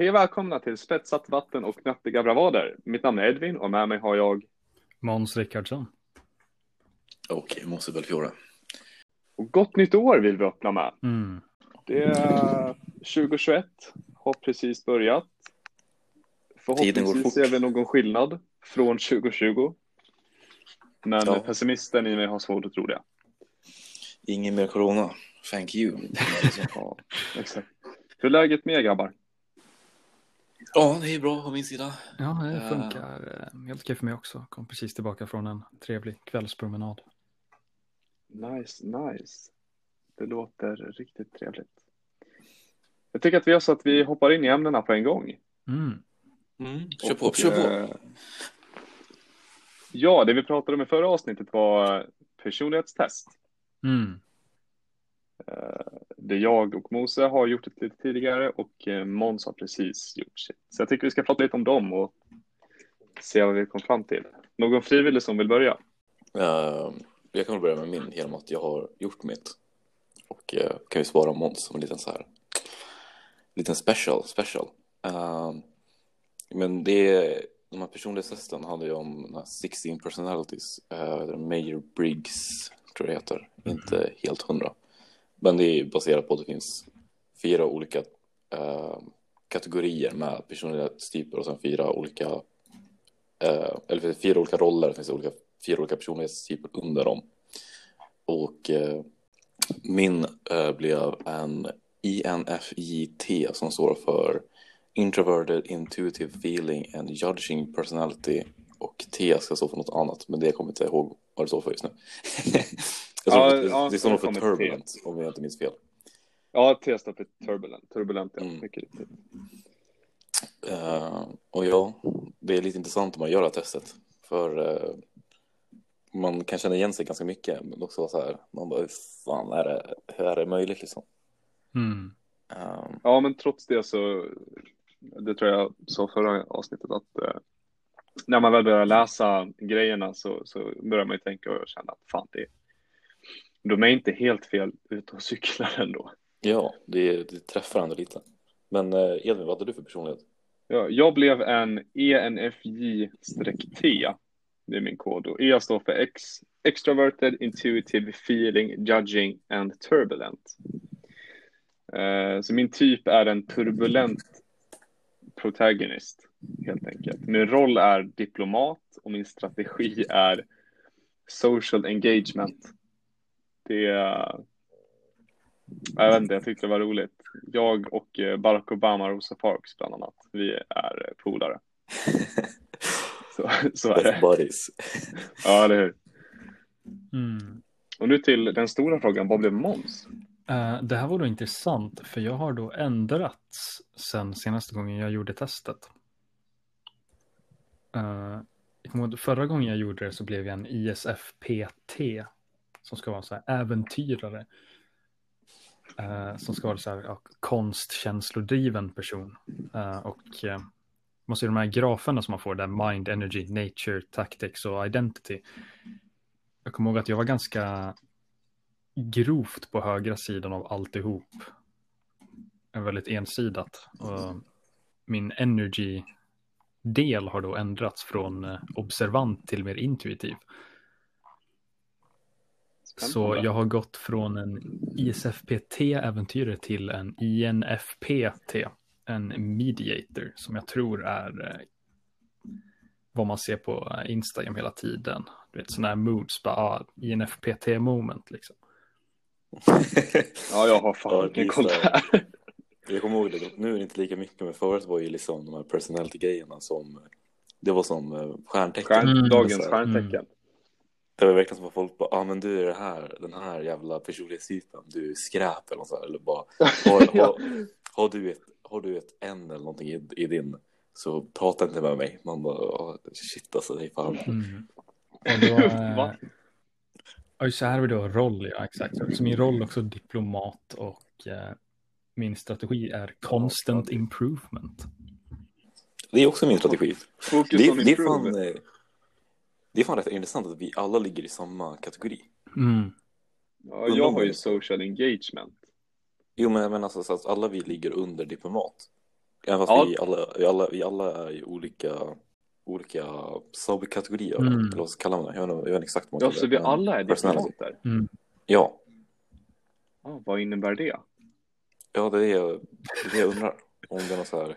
Hej och välkomna till Spetsat vatten och knappiga bravader. Mitt namn är Edvin och med mig har jag Måns Rickardsson. Och Mosse Belfiore. och gott nytt år vill vi öppna med. Mm. Det är 2021 har precis börjat. Förhoppningsvis ser vi någon skillnad från 2020. Men Ja. pessimisten i mig har svårt att tro det. Ingen mer corona. Thank you. Ja, exakt. Hur är läget med er grabbar? Ja, det är bra på min sida. Ja, det Eh. funkar eh, helt okej för mig också. Kom precis tillbaka från en trevlig kvällspromenad. Nice, nice. Det låter riktigt trevligt. Jag tycker att vi gör så att vi hoppar in i ämnena på en gång. Mm. Mm, kör på, Och, kör på. eh, Ja, det vi pratade om i förra avsnittet var personlighetstest. Mm. Eh, det jag och Mose har gjort det lite tidigare och eh, Måns har precis gjort sitt. Så jag tycker vi ska prata lite om dem och se vad vi kom fram till. Någon frivillig som vill börja? Ehm, jag kan väl börja med min genom att jag har gjort mitt. Och uh, kan ju svara Måns som en liten så här liten special, special. Ehm, men det är, de här personlighetstesten handlar ju om de här 16 personalities. Uh, Mayor Briggs tror jag det heter. Inte helt hundra. Men det är baserat på att det finns fyra olika eh, kategorier med personlighetstyper och sen fyra olika eh, eller fyra olika roller, det finns olika, fyra olika personlighetstyper under dem. Och eh, min eh, blev en INFJT som står för Introverted Intuitive Feeling and Judging Personality och T ska stå för något annat, men det kommer jag inte ihåg vad det står för just nu. jag tror Ja, det, ja, det står nog för till T. Turbulent om jag inte minns fel. Ja, T står för turbulent. Turbulent, ja. Mm. Mycket riktigt. Eh, och ja, det är lite intressant om man gör det här testet. För eh, man kan känna igen sig ganska mycket. Men också så här, man bara, hur fan är det, hur är det möjligt liksom? Mm. Eh, Ja, men trots det så, det tror jag sa förra avsnittet att eh, när man väl börjar läsa grejerna så, så börjar man ju tänka och känna att fan det de är inte helt fel ute och cyklar ändå. ja, det, det träffar ändå lite. Men eh, Edvin, vad hade du för personlighet? Ja, jag blev en ENFJ-T. Det är min kod. Och E står för ex, Extroverted, Intuitive, Feeling, Judging and Turbulent. Eh, så min typ är en turbulent protagonist, helt enkelt. Min roll är diplomat och min strategi är social engagement. Det. Jag vet inte, jag tyckte det var roligt. Jag och eh, Barack Obama och Rosa Parks bland annat. Vi är eh, polare. Så, så är det. buddies. Ja, eller hur. Mm. Och nu till den stora frågan, vad blev Måns? Eh, det här var då intressant för jag har då ändrats sen senaste gången jag gjorde testet. Ihåg, förra gången jag gjorde det så blev jag en ISFPT som ska vara så här äventyrare. Eh, som ska vara så här ja, konstkänslodriven person. Eh, och eh, man ser de här graferna som man får där mind, energy, nature, tactics och identity. Jag kommer ihåg att jag var ganska grovt på högra sidan av alltihop. Är väldigt ensidat. Och min energy-del har då ändrats från eh, observant till mer intuitiv. Så jag har gått från en ISFPT-äventyrare till en INFPT, en mediator, som jag tror är eh, vad man ser på eh, Instagram hela tiden. Du vet sådana här moods, bara ah, INFPT-moment liksom. Ja, jag har fan Ja, ingen koll det. där. Jag kommer ihåg det, nu är det inte lika mycket, men förut var ju liksom de här personality-grejerna som, det var som eh, stjärntecken. Stjärn, Mm. dagens här, stjärntecken. Det var verkligen som att folk bara, ja ah, men du är det här, den här jävla personlighetstypen, du är skräp eller något så här, eller bara, har, Ja. har, har, du ett, har du ett N eller någonting i, i din, så prata inte med mig. Man bara, "Åh, shit alltså, det är fan. Mm. Och då, eh, så här har vi då roll, ja exakt. Så min roll är också diplomat och eh, min strategi är constant improvement. Det är också min strategi. Focus Det, on det, är fan, eh, det är fan rätt intressant att vi alla ligger i samma kategori. Mm. Ja, jag har ju social engagement. Jo men jag menar alltså, så att alla vi ligger under diplomat. Även fast Ja. vi, alla, vi, alla, vi alla är i olika, olika subkategorier. Mm. Eller vad ska man kalla det? Jag vet, inte- jag vet inte exakt vad man Ja, så det, vi men alla är diplomater? Mm. Ja, Ja, vad innebär det? ja det är det jag, undrar. Om det, är något så här,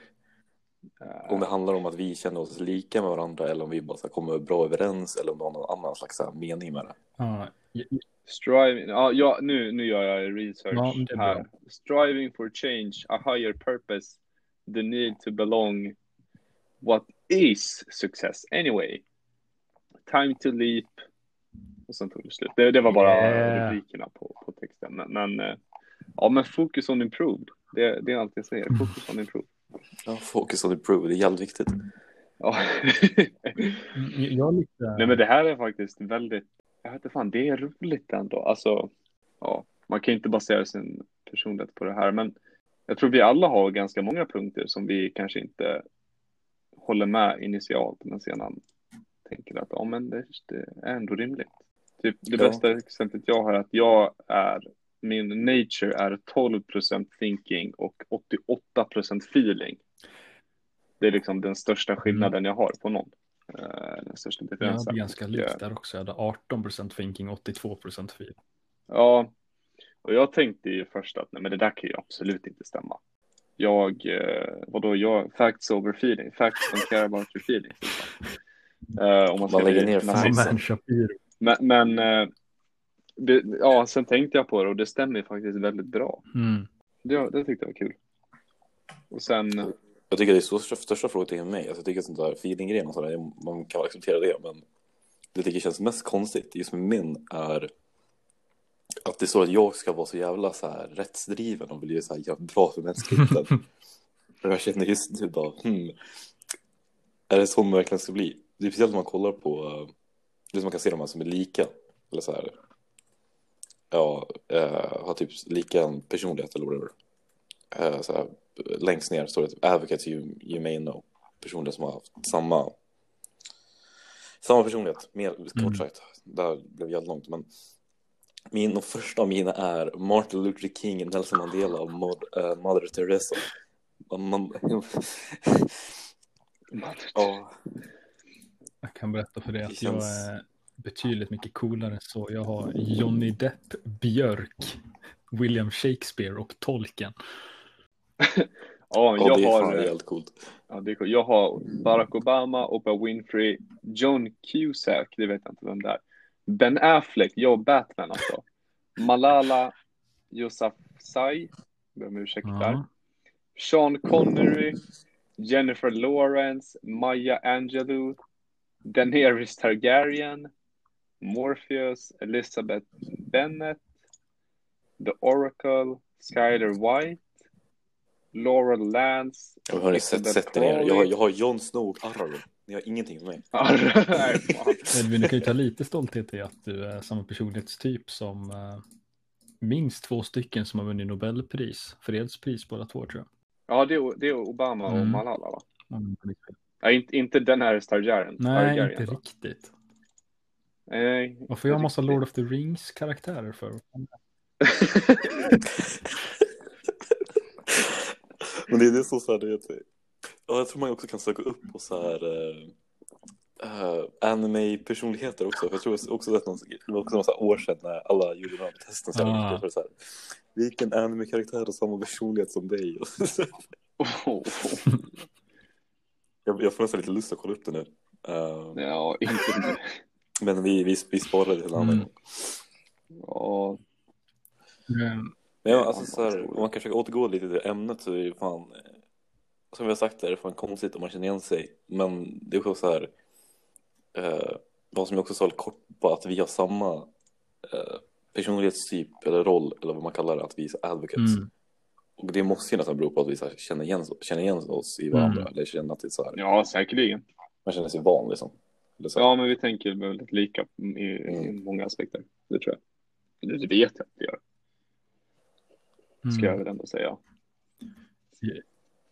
om det handlar om att vi känner oss lika med varandra eller om vi bara kommer bra överens eller om det har någon annan slags mening med det. Ja, Striving, ja, ja nu, nu gör jag research Ja, här. Striving for change, a higher purpose, the need to belong. What is success anyway? Time to leap. Och sen tog det slut. Det, det var bara Yeah. rubrikerna på, på texten. Men, men, eh, ja, men focus on improved. Det, det är allt jag säger. Focus on improved. Ja, focus on improve, det är jävligt viktigt. Ja. Mm, jag lite... Nej men det här är faktiskt väldigt, jag vet inte fan, det är roligt ändå. Alltså, ja, man kan inte basera sin personlighet på det här, men jag tror vi alla har ganska många punkter som vi kanske inte håller med initialt, men sedan tänker att ja, men det, det är ändå rimligt. Typ det Ja. bästa exemplet jag har är att jag är, min nature är 12% thinking och 88% feeling. Det är liksom den största skillnaden jag har på någon. Eh, Den största Jag differensen. hade ganska Och, likt eh, där också. Jag hade 18% thinking, 82% feel. Ja, och jag tänkte ju först att nej, men det där kan ju absolut inte stämma. Jag, eh, vadå, jag, facts over feeling, facts don't care about your feelings. Liksom. Eh, om man ska bli ner facts. Men, men eh, det, ja, sen tänkte jag på det och det stämmer faktiskt väldigt bra. Mm. Det, det tyckte jag var kul. Och sen, Jag tycker det är så största, största frågetecknet med mig. Alltså, jag tycker sånt där feeling-grejen och sådär, man kan acceptera det. Men det jag tycker känns mest konstigt just med min är att det är så att jag ska vara så jävla så här rättsdriven och bli så här jävla bra för mänskligheten. jag känner just nu bara, hmm, är det så man verkligen ska bli? Det är speciellt när man kollar på, eh, det som man kan se de här som är lika. Eller så här, ja, eh, har typ lika personlighet eller whatever. Eh, så här, längst ner står det advocates you, you may know. Personer som har haft samma samma personlighet, mer kort Mm. sagt. Där blev jävligt långt, men min och första av mina är Martin Luther King, Nelson Mandela och Mod, eh, Mother Teresa. Man, ja, Jag kan berätta för dig Det att känns- jag är betydligt mycket coolare än så. Jag har Johnny Depp, Björk, William Shakespeare och Tolkien. ja, ja, jag det är har, eh, helt coolt. ja, det är cool. jag har Barack Obama, Oprah Winfrey, John Cusack, det vet jag inte vem det är. Ben Affleck, jag Batman alltså. Malala Yousafzai, ber om ursäkt där. Ja. Sean Connery, Jennifer Lawrence, Maya Angelou, Daenerys Targaryen, Morpheus, Elizabeth Bennet, The Oracle, Skyler White, Laurel Lance. Jag har sätt er ner. Jag har, jag har Jon Snow och Aragorn. Ni har ingenting med mig. Edvin, du kan ju ta lite stolthet i att du är samma personlighetstyp som eh, minst två stycken som har vunnit Nobelpris, fredspris båda två tror jag. Ja, det är, det är Obama och Mm. Malala va? Mm. Ja, inte, inte Daenerys Targaryen. Nej, Targaryen, inte va? riktigt. Nej, Varför jag massa riktigt. Lord of the Rings karaktärer för? Men det är det som så här, det heter. Ja, jag tror man också kan söka upp på så här uh, anime-personligheter också. För jag tror också att någon, det var också några år sedan när alla gjorde de här testen. Så här, Ah. för så här, vilken anime-karaktär har samma personlighet som dig? jag, jag får nästan lite lust att kolla upp det nu. Eh, ja, inte nu. Men vi, vi, vi sparar det till en annan Mm. gång. Ja, Mm. Men ja, alltså, så här, om man kan försöka återgå lite till ämnet så är det ju fan, eh, som vi har sagt, är det fan konstigt om man känner igen sig. Men det är också så här, eh, vad som jag också sa lite kort på, att vi har samma eh, personlighetstyp eller roll, eller vad man kallar det, att vi är advocates. Mm. Och det måste ju nästan bero på att vi så här, känner, igen, känner igen oss i varandra, Mm. eller känner att det är så här, ja, säkerligen. man känner sig van liksom. Så. Ja, men vi tänker väldigt lika i, i Mm. många aspekter. Det tror jag. Eller det vet jag att vi gör, ska jag Mm. väl ändå säga.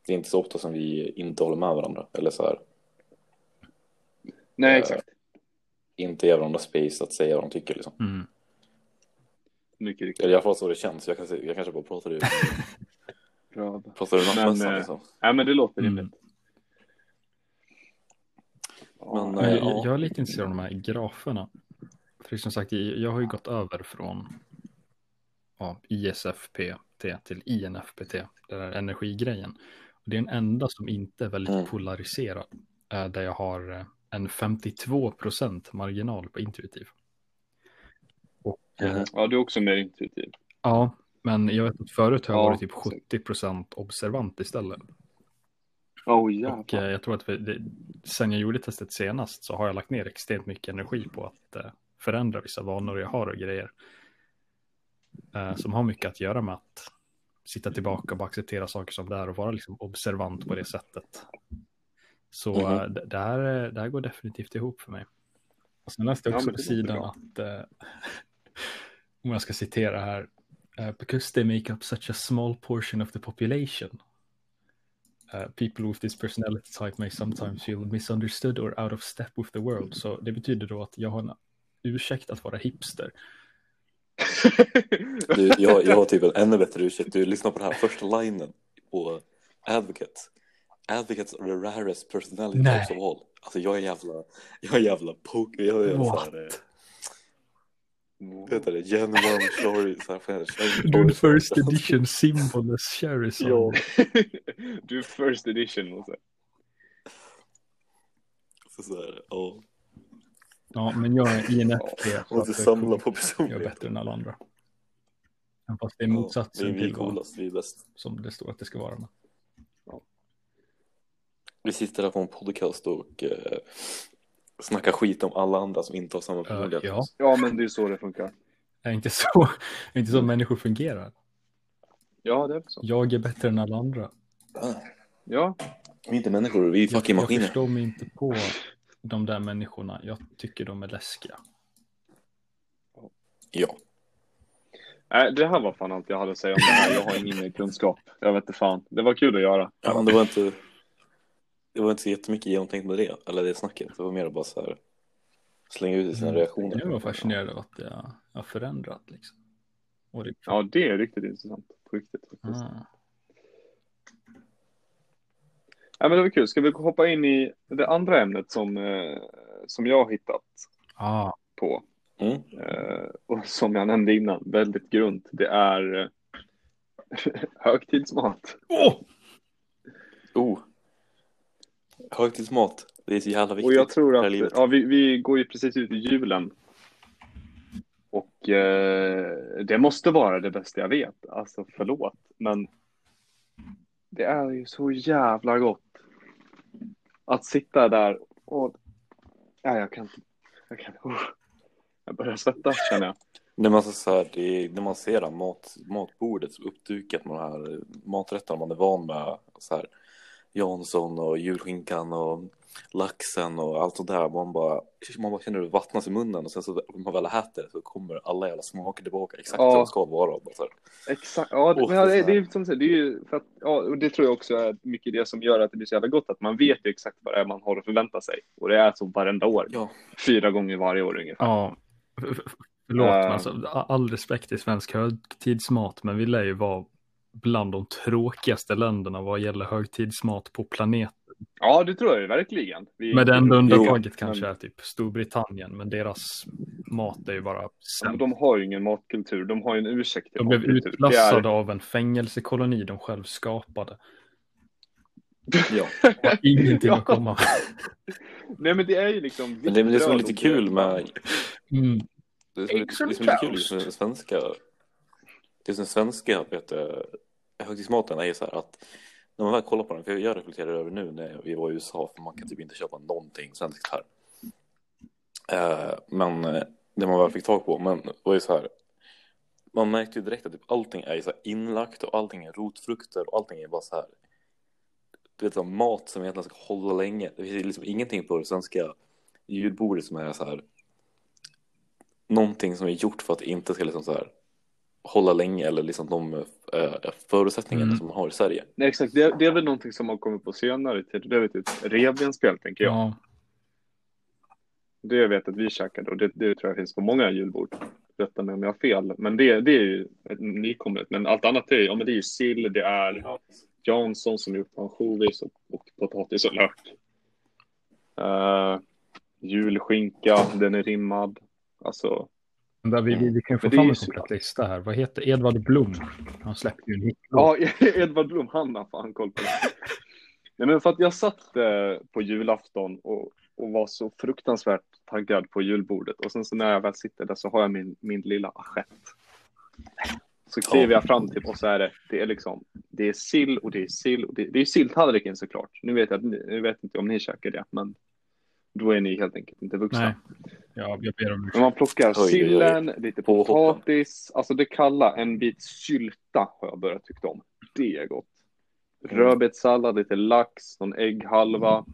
Det är inte så ofta som vi inte håller med varandra, eller så här, Nej, Eh, exakt. inte ger varandra space att säga vad de tycker liksom. Mm. Mycket riktigt. Eller i alla fall så det känns, jag, kan, jag kanske bara pratar ut. Röv. Pratar du Men, nattmössan eh, liksom? Nej, men det låter Mm. rimligt. Ja, Men, Men eh, jag, ja. jag är lite intresserad av de här graferna. För som sagt, jag har ju gått över från ja, ISFP till INFPT, den där energigrejen. Och det är den enda som inte är väldigt Mm. polariserad. eh, Där jag har eh, en 52% marginal på intuitiv. Och, eh, Mhm. ja, du är också mer intuitiv. Ja, men jag vet att förut har jag Ja, varit typ exakt. 70% observant istället. Oh, Och jävlar. eh, jag tror att vi, det, sen jag gjorde testet senast så har jag lagt ner extremt mycket energi på att eh, förändra vissa vanor jag har och grejer. Eh, som har mycket att göra med att sitta tillbaka och bara acceptera saker som det är och vara liksom observant på det sättet. Så Mhm. eh, det, det, här, eh, det här går definitivt ihop för mig. Och sen läste jag Ja, också men på sidan bra. att, eh, om jag ska citera här, because they make up such a small portion of the population. Uh, people with this personality type may sometimes feel misunderstood or out of step with the world. Så det betyder då att jag har en ursäkt att vara hipster. Du, jag, jag har typ en ännu bättre ursäkt. Du lyssnar på den här första linen på Advocate. Advocates are the rarest personality Nej. types of all. Alltså jag är jävla, jag är jävla poker, jag är jävla Eh, vad heter det, vad heter det? Du first edition symboless Charizard. Ja, du är first edition. Och så. så såhär, ja. Ja, men jag är INFP. så att jag samla på Jag är personlighet. bättre än alla andra. Fast det är Ja, motsatsen vi är till vad coolast, vi är bäst. som det står att det ska vara. Vi sitter här på en podcast och eh, snackar skit om alla andra som inte har samma Uh, personlighet. ja, Ja, men det är så det funkar. är inte så, är inte så människor fungerar. Ja, det är så. Jag är bättre än alla andra. Ah, Ja, Vi är inte människor, vi är Jag, fucking jag maskiner. förstår mig inte på de där människorna. Jag tycker de är läskiga. Ja. Nej, det här var fan allt jag hade att säga om det här. Jag har ingen mer kunskap. Jag vet inte fan. Det var kul att göra. ja, men det var inte det var inte så jättemycket genomtänkt med det, eller det snacket. Det var mer bara så här slänga ut sina reaktioner. Jag var fascinerad av att det har förändrat. Liksom. Och det, Ja, det är riktigt intressant. På riktigt faktiskt. ah. Ja, men det var kul. Ska vi hoppa in i det andra ämnet som, eh, som jag har hittat Ah. på? Mm. Eh, och som jag nämnde innan, väldigt grunt. Det är eh, högtidsmat. Oh! Oh. Högtidsmat, det är så jävla viktigt. Och jag tror att, ja, vi, vi går ju precis ut i julen. Och eh, det måste vara det bästa jag vet. Alltså förlåt, men det är ju så jävla gott. Att sitta där och, nej jag kan inte, jag kan, oh, jag börjar svettas känner jag. När man, så så här, är, när man ser det mat, matbordet uppdukat med de här maträtterna man är van med. Så här, Jansson och julskinkan och laxen och allt sånt där. Man bara, man bara känner hur det vattnas i munnen och sen så när man väl äter det så kommer alla jävla smaker tillbaka exakt Ja. som de ska vara. Bara så här. Exakt, ja, det, Åh, men ja, det, det är som du säger, det är ju för att, ja, och det tror jag också är mycket det som gör att det blir så jävla gott, att man vet ju exakt vad det är man har att förvänta sig. Och det är så varenda år, Ja, fyra gånger varje år ungefär. Ja, förlåt, men alltså, all respekt till svensk högtidsmat, men vi lär ju vara bland de tråkigaste länderna vad gäller högtidsmat på planeten. Ja, det tror jag ju verkligen. Vi, Med det enda undantaget men- kanske är typ Storbritannien, men deras mat är ju bara men sämst. de har ju ingen matkultur, de har ju en ursäkt till De blev utklassade Det av en fängelsekoloni de själv skapade. ja. Ingenting Ja. att komma med. är... Nej, men det är ju liksom... Men det, men det som är vitt lite kul med Mm. Det som, är- som är lite kul med svenska det som är svenska vet högtidsmaten är ju så här att när man väl kollar på den, för jag reflekterar över nu när vi var i USA för man kan typ inte köpa någonting svenskt här. Eh, men eh, det man väl fick tag på, men var ju så här man märkte ju direkt att typ allting är ju så här inlagt och allting är rotfrukter och allting är bara så här du vet, så här, mat som egentligen ska hålla länge. Det finns liksom ingenting på det svenska julbordet som är så här någonting som är gjort för att det inte ska liksom så här hålla länge eller liksom de äh, förutsättningarna Mm. som man har i Sverige. Nej, exakt. Det, det är väl någonting som har kommit på senare tid. Det är väl typ revbensspjäll, tänker jag. Ja, Det jag vet att vi käkade och det, det tror jag finns på många julbord. rätta mig om jag har fel. Men det, det är ju ett nykommet. Men allt annat är ju, ja, men det är ju sill, det är Jansson som gjort ansjovis och, och potatis och lök. Uh, julskinka, den är rimmad. Alltså, Där vi, vi, vi kan ju få fram en komplett lista här. Vad heter Edvard Blom? Han släppte ju en hit. ja, Edvard Blom, han har fan koll på det. Nej, men för att jag satt eh, på julafton och, och var så fruktansvärt taggad på julbordet. Och sen så när jag väl sitter där så har jag min, min lilla assiett. Så kliver jag fram till och så är det, det är liksom, det är sill och det är sill och det, det är silltallriken såklart. Nu vet jag, jag vet inte om ni käkar det, men då är ni helt enkelt inte vuxna. Nej, ja, jag ber om. Men man plockar Oj, oj, oj. sillen, lite potatis, alltså det kalla, en bit sylta har jag börjat tycka om. Det är gott. Mm. Rödbetssallad, lite lax, någon ägghalva,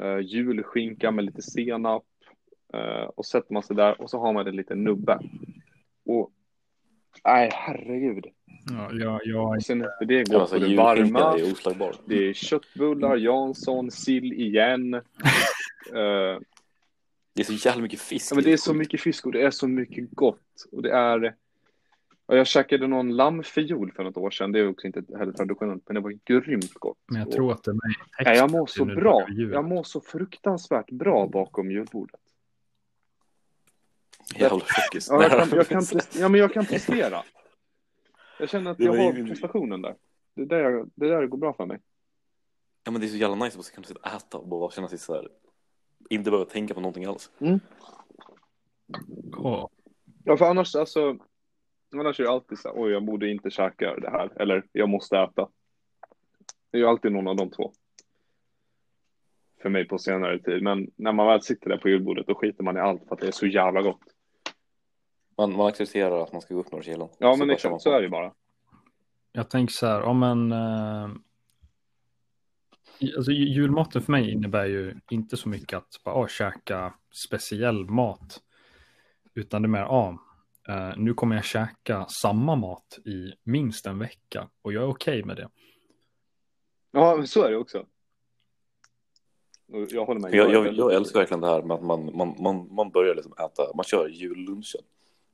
uh, julskinka med lite senap. eh, och sätter man sig där och så har man en liten nubbe. Och nej, herregud. Ja, jag, Och sen efter det går Ja, alltså, det varma. är. Det är köttbullar, Jansson, sill igen. Eh, Det är så jävla mycket fisk. Ja, men det är så mycket fisk och det är så mycket gott. Och det är... Och jag käkade någon lammfiol för något år sedan. Det är också inte heller traditionellt, men det var grymt gott. men jag Och- tror att det är. Nej, jag mår så bra. Jag mår så fruktansvärt bra bakom julbordet. Jävla tjockis. Ja, jag, kan, jag, kan, ja, men jag kan prestera. Jag känner att jag har ingen- prestationen där. Det är där, jag, det är där det går bra för mig. Ja, men det är så jävla nice att kunna sitta och äta och bara känna sig så här. Inte behöva tänka på någonting alls. Åh, Ja, för annars, alltså, annars är det alltid så här, oj, jag borde inte käka det här, eller jag måste äta. Det är ju alltid någon av de två. För mig på senare tid, men när man väl sitter där på julbordet, då skiter man i allt för att det är så jävla gott. Man, man accepterar att man ska gå upp några kilon. Ja, men exakt, så är det ju bara. Jag tänker så här, om en... Eh, alltså, ju- julmaten för mig innebär ju inte så mycket att bara ah, käka speciell mat. Utan det är mer, ah, eh, nu kommer jag käka samma mat i minst en vecka. Och jag är okej med det. Ja, så är det också. Jag håller med. Jag, jag, jag älskar verkligen det här med att man, man, man, man börjar liksom äta, man kör jullunchen.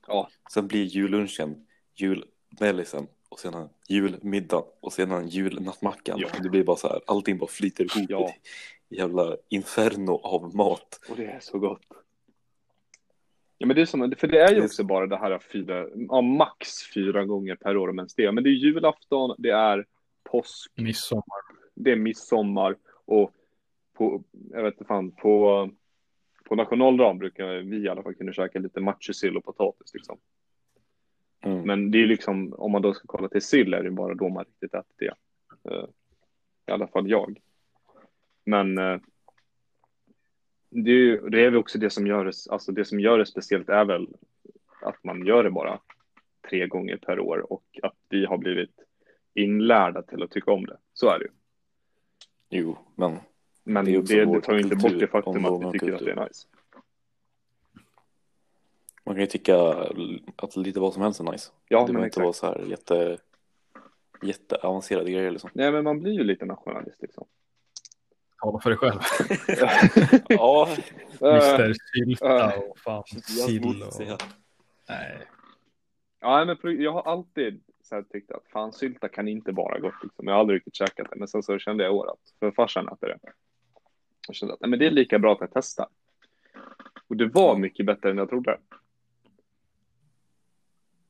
Ja. Sen blir jullunchen julmellisen och sedan julmiddag och sedan julnattmackan. Ja. Det blir bara så här, allting bara flyter ihop Ja. jävla inferno av mat. Och det är så gott. Ja, men det är som, för det är ju också bara det här fyra, ja, max fyra gånger per år om ens det. Men det är julafton, det är påsk, Midsommar. det är midsommar och på, jag vet inte fan, på, på nationaldagen brukar vi i alla fall kunna käka lite matjessill och potatis liksom. Mm. Men det är liksom, om man då ska kolla till sill är det bara då man riktigt äter det. Eh, I alla fall jag. Men eh, det är, ju- det är väl också det som gör det, alltså det som gör det speciellt är väl att man gör det bara tre gånger per år och att vi har blivit inlärda till att tycka om det. Så är det ju. Jo, men Men Det det, det, tar ju inte bort det faktum att vi tycker att kultur. det är nice. man kan ju tycka att lite vad som helst är nice. Ja, det behöver inte vara så här jätte, jätteavancerade grejer liksom. Nej, men man blir ju lite nationalist liksom. Tala för dig själv. Ja, Mr Sylta och fan sill och... Nej. Ja, men jag har alltid så här tyckt att fan sylta kan inte vara gott. Liksom. Jag har aldrig riktigt käkat det, men sen så kände jag i år att, för farsan äter det. Jag kände att nej, men det är lika bra att jag testar. Och det var mycket bättre än jag trodde.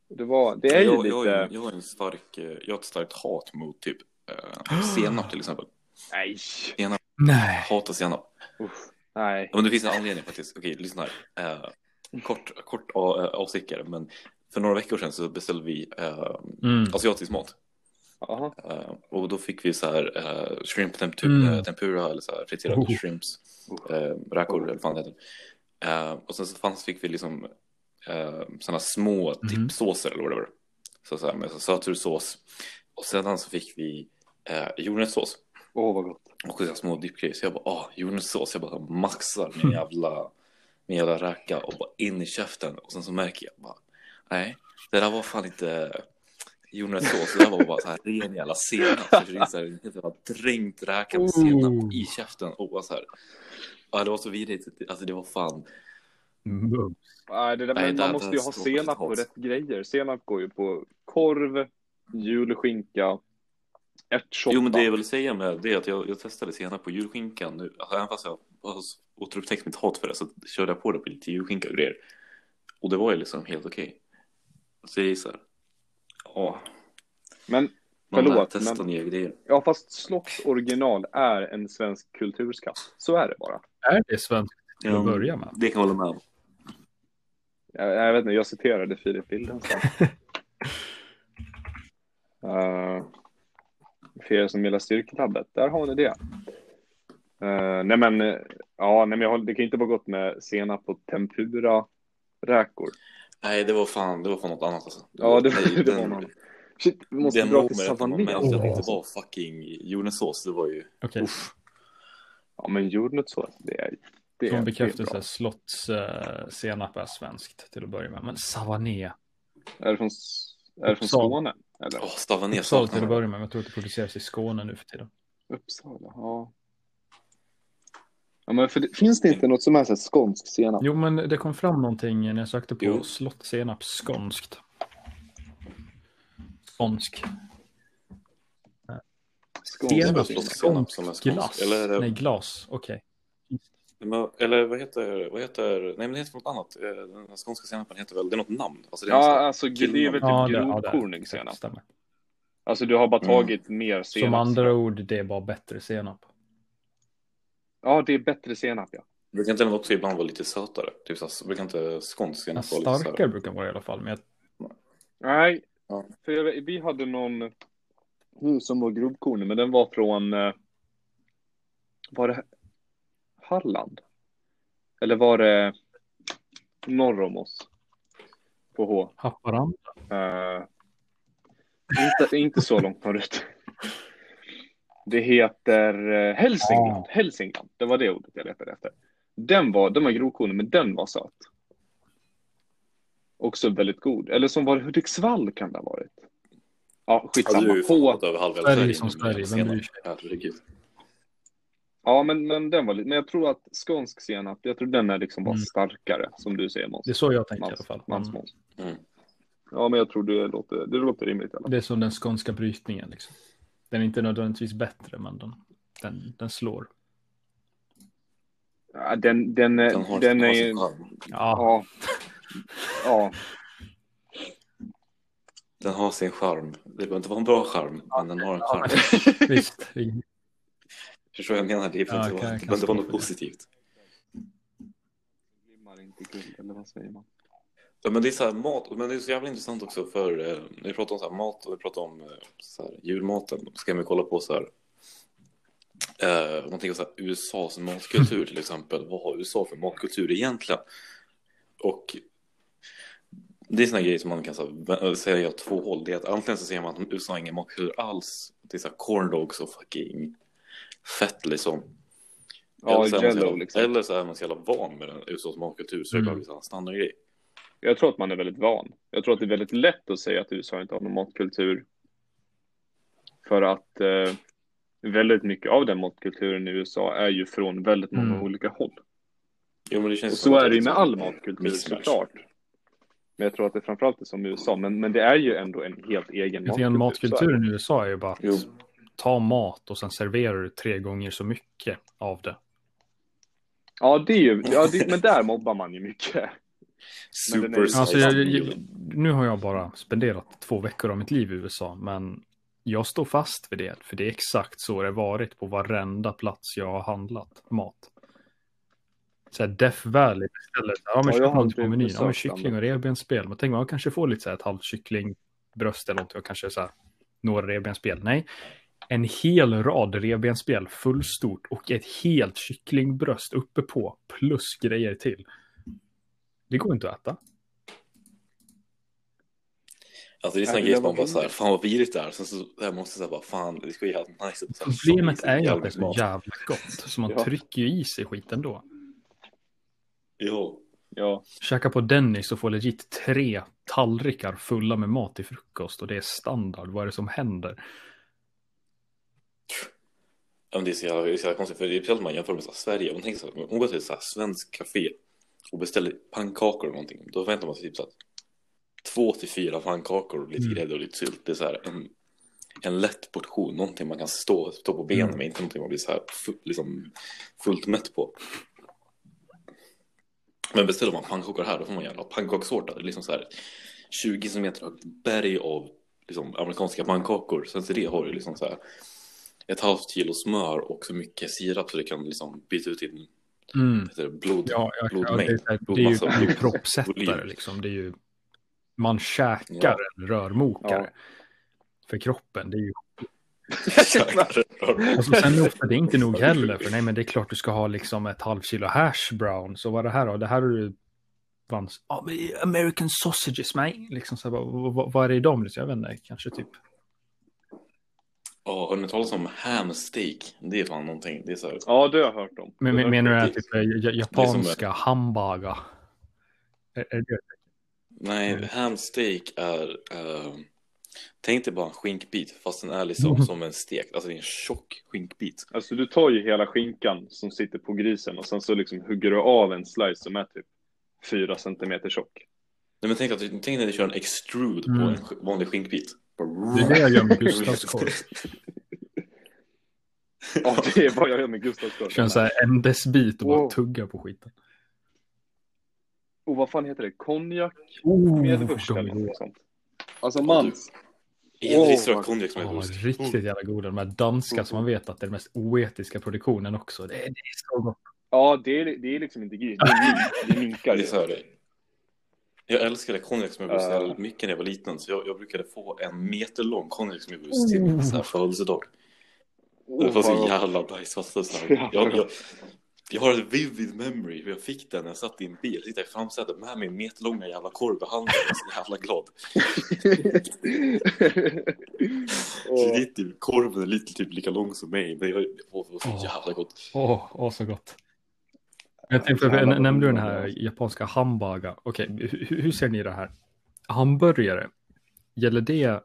Det, var, det är ju jag, lite... jag, har- jag har en stark, eh, jag har ett starkt hat mot typ eh, senap till exempel. Nej. Nej. Hatar senap. Usch. Nej. Ja, Men det finns en anledning faktiskt. Okej, lyssna här. Eh, kort kort uh, avstickare, men för några veckor sedan så beställde vi eh, Mm. asiatisk mat. Eh, och då fick vi så här eh, shrimp temp- Mm. eh, tempura eller så här friterade Oh. shrimps, eh, räkor eller vad fan det heter. Eh, och sen så fanns, fick vi liksom eh, sådana små Mhm. dippsåser eller whatever. Så, så här, med så sötsursås. Och sedan så fick vi eh, jordnötssås. Åh, vad gott. Och så små dippgrejer. Så jag bara, åh, jordnötssås. Jag bara maxar Mm. min jävla, min jävla räka och bara in i käften. Och sen så märker jag bara, nej, det där var fan inte Det där var bara så här ren jävla senap. Så det är så här, dränkt räka med senap Oh. i käften. Och bara så här, ja, det var så vidrigt. Alltså det var fan, Mums. Nej, det där, Nej, där- man måste ju ha senap på rätt grejer. Senap går ju på korv, julskinka, ärtsoppa. Jo, men det jag vill säga med det är att jag, jag testade senap på julskinkan nu. Alltså, även fast jag har återupptäckt mitt hat för det så körde jag på det på lite julskinka och grejer. Och det var ju liksom helt okej. Så det är så här. Ja, Men man Förlåt, testa men- nya grejer. ja, fast Slotts original är en svensk kulturskatt. Så är det bara. Är det svenskt till att Ja, börja med? Det kan jag hålla med om. Jag, jag vet inte, jag citerade Filip Bildenstam. uh, för er som gillar styrketabbet, där har ni det. Uh, nej men, eh, ja, nej men jag, det kan inte vara gott med senap på tempura räkor. Nej, det var fan, det var fan något annat alltså. Ja, det, nej, det den, var någon. Shit, vi måste den dra till man märkte Savané. att det inte var fucking jordnötssås, det var ju... Okej, Uff. Ja, men jordnötssås, det är... Det från är, det är bekräftelse, bra. Slotts uh, senap är svenskt till att börja med. Men Savané, Är det från, är det från. Skåne? Eller? Ner Uppsala till att börja med. men Jag tror att det produceras i Skåne nu för tiden. Uppsala, ja. Ja, men för det, finns det inte något som är så här skånsk senap? Jo, men det kom fram någonting när jag sökte på Jo. Slott senap skånskt. Skånsk. Senap, Slott senap. som är skånsk glass. Eller är det- Nej, glas. Okej. Men, eller vad heter, vad heter, nej men det heter något annat. Eh, Den skånska senapen heter väl, det är något namn. Alltså, det är Ja, något alltså det är väl typ Ja, grovkornig senap. Alltså du har bara Mm. tagit mer senap. Som andra ord, det är bara bättre senap. Ja, det är bättre senap ja. Brukar inte den också ibland vara lite sötare? Typ så brukar inte skånsk senap vara lite starkare brukar den vara i alla fall. Men jag, Nej, Ja. för jag, vi hade någon som var grovkornig, men den var från, eh, var det Halland? Eller var det norr om oss? På H. Haparanda. Eh, inte, inte så långt norrut. Det heter eh, Hälsingland. Hälsingland. Det var det ordet jag letade efter. Den var, den var grovkornig, men den var söt. Också väldigt god. Eller som var det Hudiksvall kan det ha varit. Ja, Ja, skitsamma. över halva Sverige Sverige som Sverige, vem bryr senap. sig? Herregud. Ja, men, men den var lite, men jag tror att skånsk senap, jag tror den är liksom bara Mm. starkare, som du säger Måns. Det är så jag tänker i Mans, alla fall. Mans, Måns. Mm. Ja, men jag tror det låter, det låter rimligt i fall. det är som den skånska brytningen. Liksom. Den är inte nödvändigtvis bättre, men den, den, den slår. Ja, den, den, Den den, har, den är. Ja, Ja. Ja. Den har sin charm. Det behöver inte vara en bra charm, men den har en charm. visst. Vi- Förstår vad jag menar? Det behöver Ja, inte vara- något positivt. Glimmar inte guld, eller vad säger man? Ja, men det är så här mat, men det är så jävla intressant också för eh, när vi pratar om så här mat och vi pratar om eh, så här, julmaten så kan vi kolla på så här eh, om man tänker så här, USAs matkultur till exempel. Vad har USA för matkultur egentligen? Och det är såna grejer som man kan här, vä- säga åt två håll. Det är att antingen så säger man att USA har ingen matkultur alls. Det är så här corn dogs och fucking fett liksom. Ja, eller, så är man så jävla, liksom. eller så är man så jävla van med den USAs matkultur så det Mm. bara blir en standardgrej. Jag tror att man är väldigt van. Jag tror att det är väldigt lätt att säga att USA inte har någon matkultur. För att eh, väldigt mycket av den matkulturen i USA är ju från väldigt många Mm. olika håll. Jo, men det känns Och så är det ju med all matkultur mismatch. såklart. Men jag tror att det framförallt är som i USA. Men, men det är ju ändå en helt egen matkultur. Det. matkulturen i USA är ju bara att Jo. ta mat och sen serverar du tre gånger så mycket av det. Ja, det är ju, ja det, men där mobbar man ju mycket. Super Alltså, jag, jag, nu har jag bara spenderat två veckor av mitt liv i USA, men jag står fast vid det, för det är exakt så det har varit på varenda plats jag har handlat mat. Så här Death Valley istället. Ja, men Ja, jag något på menyn. Ja, men kyckling och revbensspel. Man tänker man kanske får lite så här ett halvt kycklingbröst eller någonting och kanske så här några revbensspel. Nej, en hel rad revbensspel fullstort och ett helt kycklingbröst uppe på plus grejer till. Det går inte att äta. Alltså det är såna grejer som man var bara såhär, fan vad vidrigt det är. Sen så där måste jag säga bara, fan det ska ju jävligt nice. Så här, Problemet så är ju att det är så jävla gott. Så man Ja. trycker ju i sig skiten då. Jo. Ja, Käka på Dennis och få legit tre tallrikar fulla med mat till frukost och det är standard. Vad är det som händer? Ja, men det är så jävla, det är så jävla konstigt, för det är speciellt om man jämför med så här, Sverige. Om man tänker så här, om man går till ett så här svensk café och beställer pannkakor eller någonting, då väntar man sig typ så att två till fyra pannkakor och lite Mm. grädde och lite sylt. Det är så här en, en lätt portion, någonting man kan stå, stå på benen Mm. med, inte någonting man blir så här fu- liksom fullt mätt på. Men beställer man pannkakor här, då får man gärna ha pannkakshårta. Det är liksom så här 20 cm högt berg av liksom, amerikanska pannkakor. Sen till det har du liksom så här ett halvt kilo smör och så mycket sirap så det kan liksom byta ut en Mm. blod, Ja, ja, det, blodmängd. är, det är ju det är ju volym. liksom. Det är ju, man käkar en rörmokare för kroppen. Det är ju, och så sen ofta, det är inte nog heller. För nej, men det är klart du ska ha liksom ett halvt kilo hash brown. Så vad är det här då? Det här är ja, men American sausages, mate. Liksom så här, vad, vad, vad är det i dem? Jag vet inte, kanske typ. Ja, har ni talat om ham steak? Det är fan någonting. Det är så här, Ja, det har jag hört om. Men, men, menar du att typ, eh, ja- japanska hamburgare? Är, är det, nej, Mm. ham steak är... eh, tänk dig bara en skinkbit fast den är liksom Mm. som en stek. Alltså det är en tjock skinkbit. Alltså du tar ju hela skinkan som sitter på grisen och sen så liksom hugger du av en slice som är typ fyra centimeter tjock. Nej, men tänk, att, tänk när du kör en extrude Mm. på en vanlig skinkbit. Det är det jag gör med Gustavskorv. Ja, det är vad jag gör med Gustavskorv. Kör en så här ändesbit och bara Wow. tugga på skiten. Och vad fan heter det? Konjak Oh, med är eller något sånt. Alltså Mans. Enriströkt Åh, konjak som är Ja, ost. riktigt jävla goda. De här danska som man vet att det är den mest oetiska produktionen också. Det är, det är så gott. Ja, det är, det är liksom inte gris. Det är. Det är minkar. Det är så här, jag älskade konjakssmörgås Ja. uh. mycket när jag var liten så jag, jag brukade få en meter lång konjakssmörgås till min så här födelsedag. Det var så Oh, jävla Ja. jag, jag, jag har en vivid memory hur jag fick den när jag satt i en bil. Sitter i framsätet med min meterlånga jävla korv i handen. Jag så jävla glad. Så det är typ, korven är lite typ lika lång som mig. Men jag, åh, det var så Åh. jävla gott. Åh, åh, så gott. Jag tänkte, nämnde du den här japanska hamburgare? Okej, hur, hur ser ni det här? Hamburgare, gäller det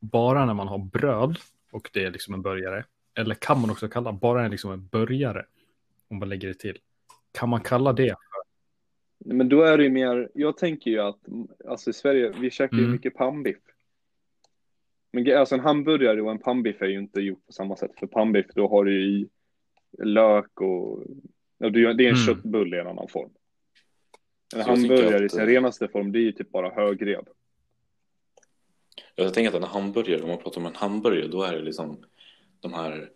bara när man har bröd och det är liksom en burgare? Eller kan man också kalla bara en, liksom en burgare? Om man lägger det till. Kan man kalla det? Men då är det ju mer, jag tänker ju att, alltså i Sverige, vi käkar ju Mm. mycket pannbiff. Men alltså en hamburgare och en pannbiff är ju inte gjort på samma sätt. För pannbiff, då har du ju i lök och, det är det är en Mm. köttbulle i en annan form. En Så hamburgare i sin renaste form, det är ju typ bara högrev. Jag tänker att en hamburgare, om man pratar om en hamburgare, då är det liksom de här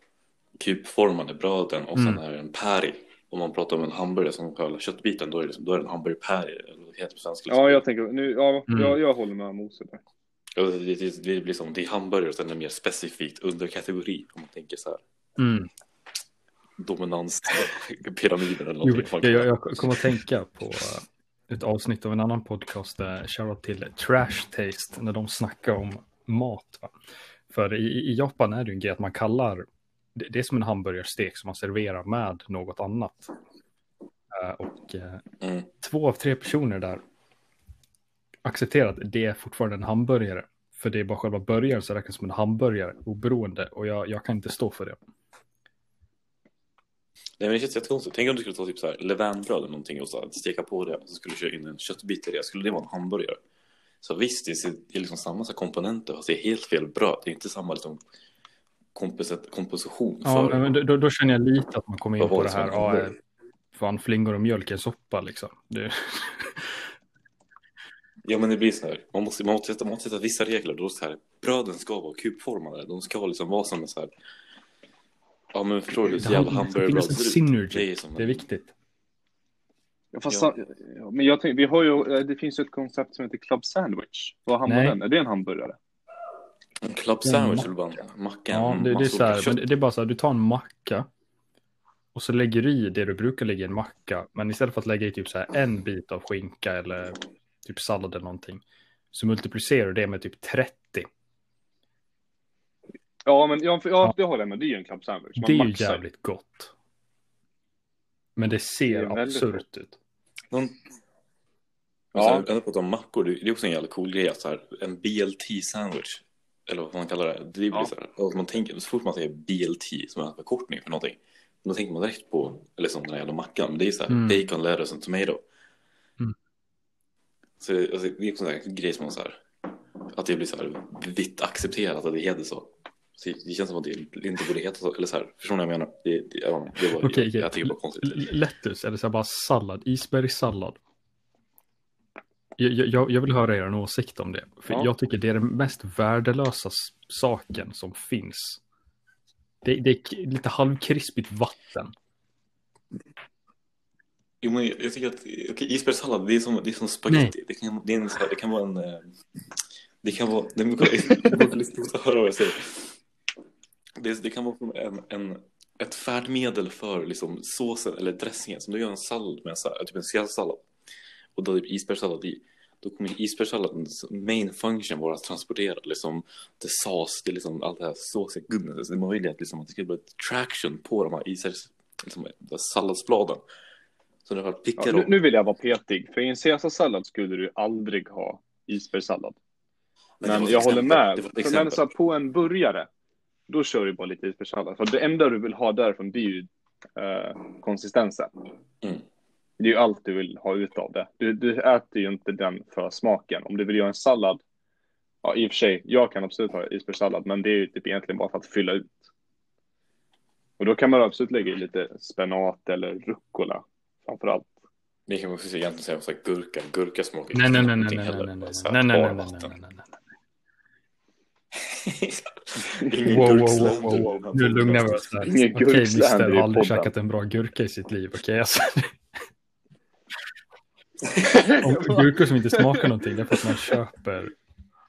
kubformade bröden och sen Mm. är det en patty. Om man pratar om en hamburgare som själva köttbiten, då är det, liksom, då är det en heter på svenska. Liksom. Ja, jag tänker, nu, ja, Mm. jag, jag håller med Mose där. Ja, det, det, det blir som, det är hamburgare och sen är det mer specifikt underkategori. Om man tänker så här, Mm. Dominanspyramiden eller Jo, någonting. jag, jag, jag kommer att tänka på eh, ett avsnitt av en annan podcast, shoutout till Trash Taste, när de snackar om mat. Va? För i, i Japan är det ju en grej att man kallar, det, det är som en hamburgerstek som man serverar med något annat. Eh, och eh, Mm. två av tre personer där accepterar att det är fortfarande en hamburgare. För det är bara själva burgaren som räknas som en hamburgare oberoende och jag, jag kan inte stå för det. Nej, men det känns jättekonstigt. Tänk om du skulle ta typ så här levainbröd eller någonting och så här, steka på det och så skulle du köra in en köttbit i det. Skulle det vara en hamburgare? Så visst, det är det är liksom samma så här komponenter fast det är helt fel bröd. Det är inte samma liksom komposit- komposition Ja, för men då, då känner jag lite att man kommer in Vad på det här. Ja, eh, fan, flingor och mjölk är soppa liksom. Det, Ja, men det blir så här. Man måste, man måste, man måste sätta vissa regler. Då så här, bröden ska vara kubformade. De ska liksom vara som en så här... Ja, men förstår du? det, Så jävla det finns en synergy. Det är, som Det är viktigt. Ja, fast, Ja. ja, men jag tänker, vi har ju, eh, det finns ju ett koncept som heter club sandwich. Vad hamnar Nej. den? Är det en hamburgare? En club sandwich eller bara en macka. Ja, det, det, är så här, det är bara så här, du tar en macka och så lägger du i det du brukar lägga i en macka. Men istället för att lägga i typ så här en bit av skinka eller typ sallad eller någonting. Så multiplicerar du det med typ 30. Ja, men ja, för- ja, Ja. det håller jag med. Det är ju en club sandwich. Man Det är ju jävligt gott. Men det Det ser väldigt absurt ut. Någon... Ja. Ja. Ändå pratar om mackor, det det är också en jävla cool grej att så här, en BLT-sandwich, eller vad man kallar det, det blir Ja. så här, man tänker, så fort man säger BLT som är en förkortning för någonting, då tänker man direkt på, eller som den här jävla mackan, men det är så här, Mm. bacon, lettuce and tomato. Så det- alltså, det är också en grej som man så här, att det blir så här vitt accepterat att det heter så. Så det känns som att det inte borde heta så, eller så här, förstår ni vad jag menar? Det, det, ja, det var, Okej, jag, jag tycker det var konstigt. Lettuce, eller så här bara sallad, isbergssallad. Jag, jag, jag vill höra er åsikt om det. För Ja. jag tycker det är den mest värdelösa saken som finns. Det, det är lite halvkrispigt vatten. Jo, men jag tycker att okej, isbergssallad, det är som, det är som spaghetti. Det kan, det, är en, det kan vara en... eh, Det kan vara... Det är lite att höra vad jag säger. Det, det kan vara en, en, ett färdmedel för liksom, såsen eller dressingen. Som du gör en sallad med, så här, typ en sallad och då typ isbergssallad i. Då kommer isbergssalladens main function vara att transportera liksom det sås, det är liksom allt det här såsiga goodness. Det är möjligt liksom, att det ska bli ett traction på de här isbergs, liksom, salladsbladen. Så det var pickar Ja, nu, nu vill jag vara petig, för i en caesarsallad skulle du aldrig ha isbergssallad. Men Men jag håller med. För på en burgare, då kör du bara lite isbergssallad. För det enda du vill ha därifrån, det är ju eh, konsistensen. Mm. Det är ju allt du vill ha ut av det. Du, du äter ju inte den för smaken. Om du vill göra en sallad, ja i och för sig, jag kan absolut ha isbergssallad, men det är ju typ egentligen bara för att fylla ut. Och då kan man absolut lägga i lite spenat eller rucola, framför allt. Det kan också egentligen säga så här, gurka. Gurka smakar Nej, nej, nej, nej, ingenting nej, heller. nej, nej, Så här, nej, nej, bara nej, nej, vatten. nej, nej, nej. Ingen Wow, wow, gurkslander wow, wow. här Nu lugnar vi oss. Ingen Okej, gurkslander i har aldrig käkat en bra gurka i sitt liv. Okej, alltså. Om gurkor som inte smakar någonting, det är för att man köper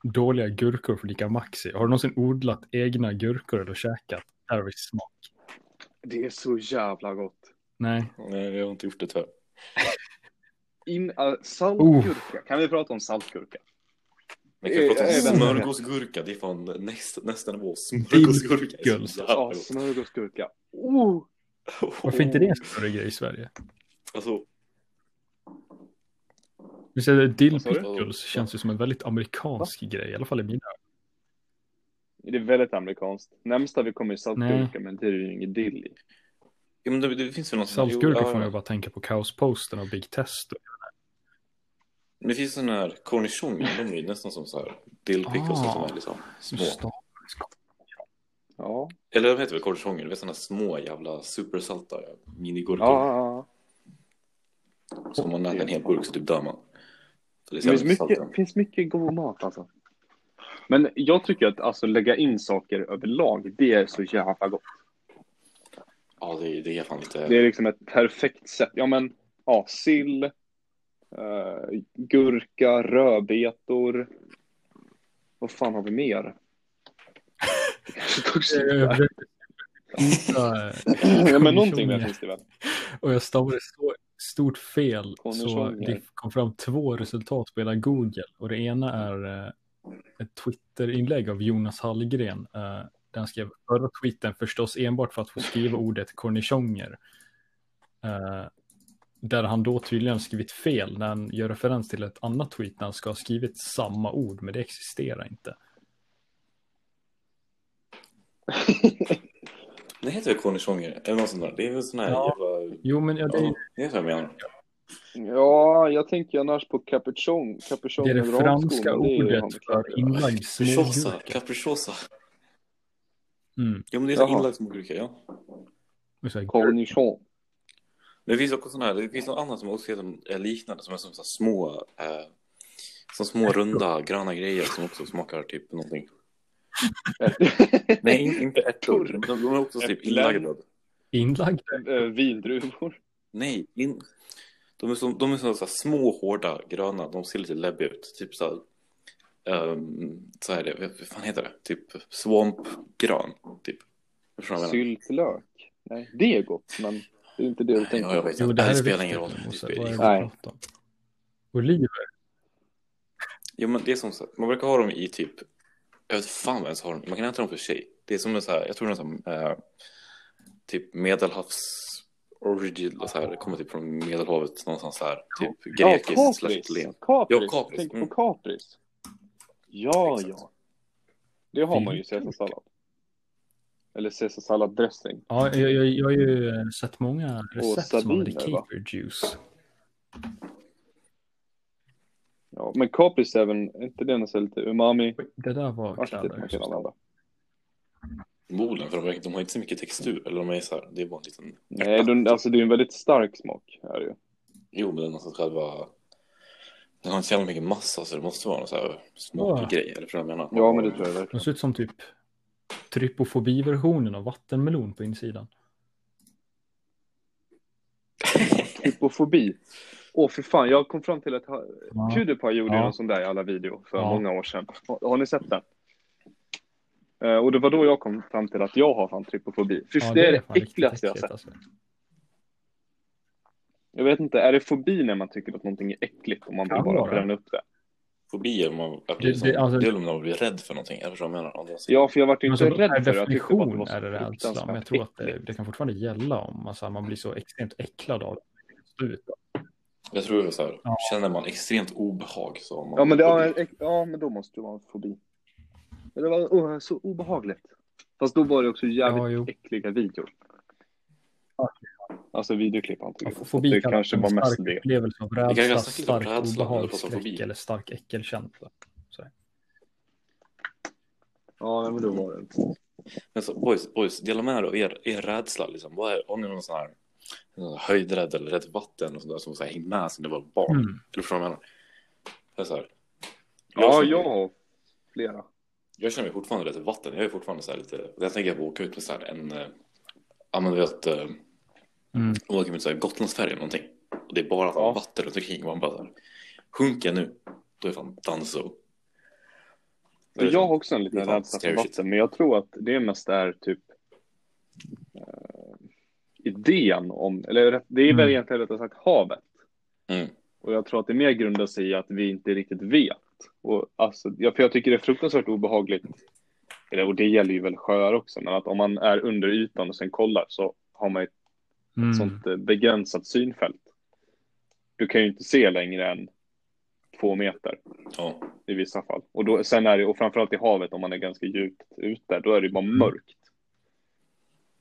dåliga gurkor för lika maxi. Har du någonsin odlat egna gurkor eller käkat? Här har vi smak. Det är så jävla gott. Nej. Nej, jag har inte gjort det tyvärr. In, uh, saltgurka. Kan vi prata om saltgurka? Men kan prata om smörgåsgurka? Det är fan nästa, nästa nivå. Smörgåsgurka är Dilgurka. så jävla Ja, smörgåsgurka. Oh! Varför är inte det en större grej i Sverige? Alltså, Vi säger dill du? pickles känns ju som en väldigt amerikansk grej, i alla fall i mina Det är väldigt amerikanskt. Närmsta vi kommer är saltgurka, men det är ju ingen dill i. ja, men det, det finns väl något Saltgurka får man ja, ju bara tänka på kaosposten och Big Test. Men det finns sådana här cornichoner, de är nästan som så här dillpickles Ah. som är liksom små. Ja. Eller de heter väl cornichoner, det är sådana små jävla supersalta minigurkor. Ja, ja, ja. Som man äter en hel burk så typ dör man. Så det finns mycket, finns mycket god mat alltså. Men jag tycker att alltså lägga in saker överlag, det är så jävla gott. Ja, det, är- det är fan lite... Det är liksom ett perfekt sätt. Ja, men ja, sill, eh, gurka, rödbetor. Vad fan har vi mer? Där. Ja, men någonting mer cornichone. finns det väl? Och jag stavade så stort fel så det kom fram två resultat på hela Google. Och det ena är eh, ett Twitterinlägg av Jonas Hallgren. eh, där han skrev förra tweeten förstås enbart för att få skriva ordet cornichoner. Där han då tydligen skrivit fel när han gör referens till ett annat tweet där han ska ha skrivit samma ord men det existerar inte. Det heter väl cornichoner? Eller något sånt där. Det är väl sån här Ja. jävla... Jo men ja, det, är, Ja, det är så jag menar. Ja, jag tänker annars på capuchon. capuchon det är det franska det ordet klart för inlagd smågurka. Capricciosa. Mm. Ja, men det är inlagd smågurka, ja. Cornichon. Men det finns också sådana här, det finns något annat som också heter, är liknande som är som så små, eh, som små runda gröna grejer som också smakar typ någonting. Nej, in, inte ärtor. De, de är också typ inlagda. Inlagd? Eh, Vindruvor. Nej, in, de är, som, de är så, små, hårda, gröna. De ser lite läbbiga ut. Typ så här, um, så här det, vad fan heter det? Typ svampgrön, typ. Syltlök. Nej, det är gott, men det är inte det du tänker Ja, jag på. vet Jo, inte. det här det spelar ingen roll. Nej. Oliver? Jo, men det är som så man brukar ha dem i typ, jag vet fan vad ens har dem. Man kan äta dem för sig. Det är som en så här, jag tror det är som eh, typ medelhavs origin, så här, det kommer typ från medelhavet någonstans här, typ Ja, grekiskt slash kapris. italienskt. Kapris. Ja, kapris. Tänk Mm. på kapris. Ja, Exakt. ja. Det har man ju i caesarsallad. Eller caesarsalladdressing. Ja, jag, jag, jag har ju sett många recept som sardiner, använder va? caper juice. Ja, men Capri 7, är inte det nästan lite umami? Det där var kläder. Förmodligen, för de, har inte så mycket textur. Eller de är så här, det är bara en liten... Nej, de, alltså det är en väldigt stark smak. Är det ju. Jo, men den har själva... Den har inte så jävla mycket massa så det måste vara någon så här smaklig Ja. grej. Eller för jag menar. Ja, men det tror jag De verkligen. ser ut som typ trypofobi-versionen av vattenmelon på insidan. Hypofobi. Åh, för fan, jag kom fram till att Ja. Pewdiepie gjorde Ja. någon sån där i alla video för Ja. många år sedan. Har, ni sett den? Eh, och det var då jag kom fram till att jag har fan trypofobi. Fy, Ja, det är det äckligaste jag sett. alltså. Jag vet inte, är det fobi när man tycker att någonting är äckligt och man vill bara bränna upp det? Fobi är om man, att Det- det- det, alltså- det är om man blir rädd för någonting. Eller jag menar? Så- Ja, för jag vart inte alltså, rädd för att det definition så är det rädsla, fruktansvärt men jag tror att det, det kan fortfarande gälla om alltså, man blir så extremt äcklad av det. Ut. Jag tror så här, Ja. känner man extremt obehag så man Ja men, det, ja, men då måste det vara en fobi. Det var oh, så obehagligt. Fast då var det också jävligt Ja, äckliga videor. Alltså videoklipp han Ja. Fobi det kallas kanske en var mest det. upplevelse av kan rädsla, om stark obehag, skräck eller stark äckelkänsla. Så. Ja, nej, men då var det. Men så, boys, boys, dela med er av er, er rädsla. Liksom. Vad är, har ni någon sån här någon höjdrädd eller rädd vatten och sånt där, som så här, hänger med sen det var barn? Mm. Eller förstår du vad jag menar? Det Ja, jag har flera. Jag känner mig fortfarande rädd vatten. Jag är fortfarande så här lite... Jag tänker på att åka ut med så här en... Ja, men du vet... Mm. Åka med så här Gotlandsfärja eller någonting. Och det är bara Ja. vatten runt omkring. Och man bara så sjunker jag nu, då är fan done so. Men jag har också en liten rädsla för shit. vatten, men jag tror att det mest är typ eh, idén om, eller det är väl Mm. egentligen rättare sagt havet. Mm. Och jag tror att det mer grundar sig i att vi inte riktigt vet. Och alltså, ja, för jag tycker det är fruktansvärt obehagligt, eller, och det gäller ju väl sjöar också, men att om man är under ytan och sen kollar så har man ett Mm. sånt eh, begränsat synfält. Du kan ju inte se längre än två meter Ja. i vissa fall. Och, då, sen är det, och framförallt i havet om man är ganska djupt ute, då är det bara Mm. mörkt.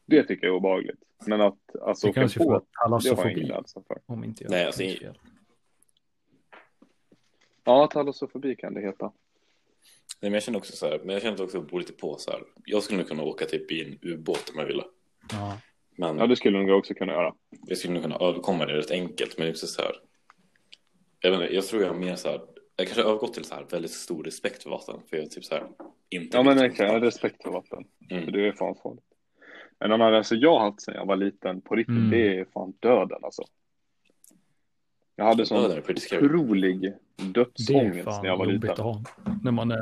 Det tycker jag är obehagligt. Men att alltså, åka på, det har jag ingen rädsla för. Om inte jag Nej, alltså, fel. Ja, talassofobi kan det heta. Nej, men jag känner också så här, men jag känner också att jag bor lite på så här. Jag skulle nog kunna åka typ i en ubåt om jag ville. Ja. Men Ja, det skulle nog jag också kunna göra. jag skulle nog kunna överkomma det rätt enkelt. Men också så här. Jag, vet inte, jag tror jag mer så här. Jag kanske har övergått till så här väldigt stor respekt för vatten. För jag är typ så här. Inte Ja, men har respekt för vatten. Mm. För det är fan farligt. En annan rädsla jag har haft sedan jag var liten på riktigt, Mm. det är fan döden alltså. Jag hade sån det är scary. otrolig Det är dödsångest när jag var liten. att ha. När man är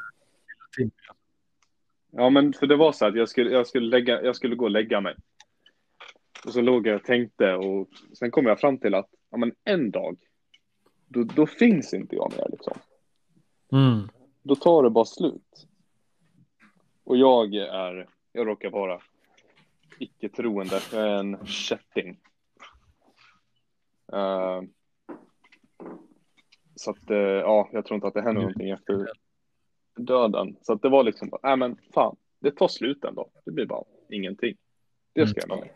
Ja, men för det var så att jag skulle, jag skulle, lägga, jag skulle gå och lägga mig. Och så låg jag och tänkte och sen kom jag fram till att ja, men en dag, då, då finns inte jag mer liksom. mm. Då tar det bara slut. Och jag är, jag råkar vara icke-troende. Jag är en kätting. Eh, så att, eh, ja, jag tror inte att det händer någonting efter döden. Så att det var liksom, nej men fan, det tar slut en dag. Det blir bara ingenting. Det ska jag Mm. med.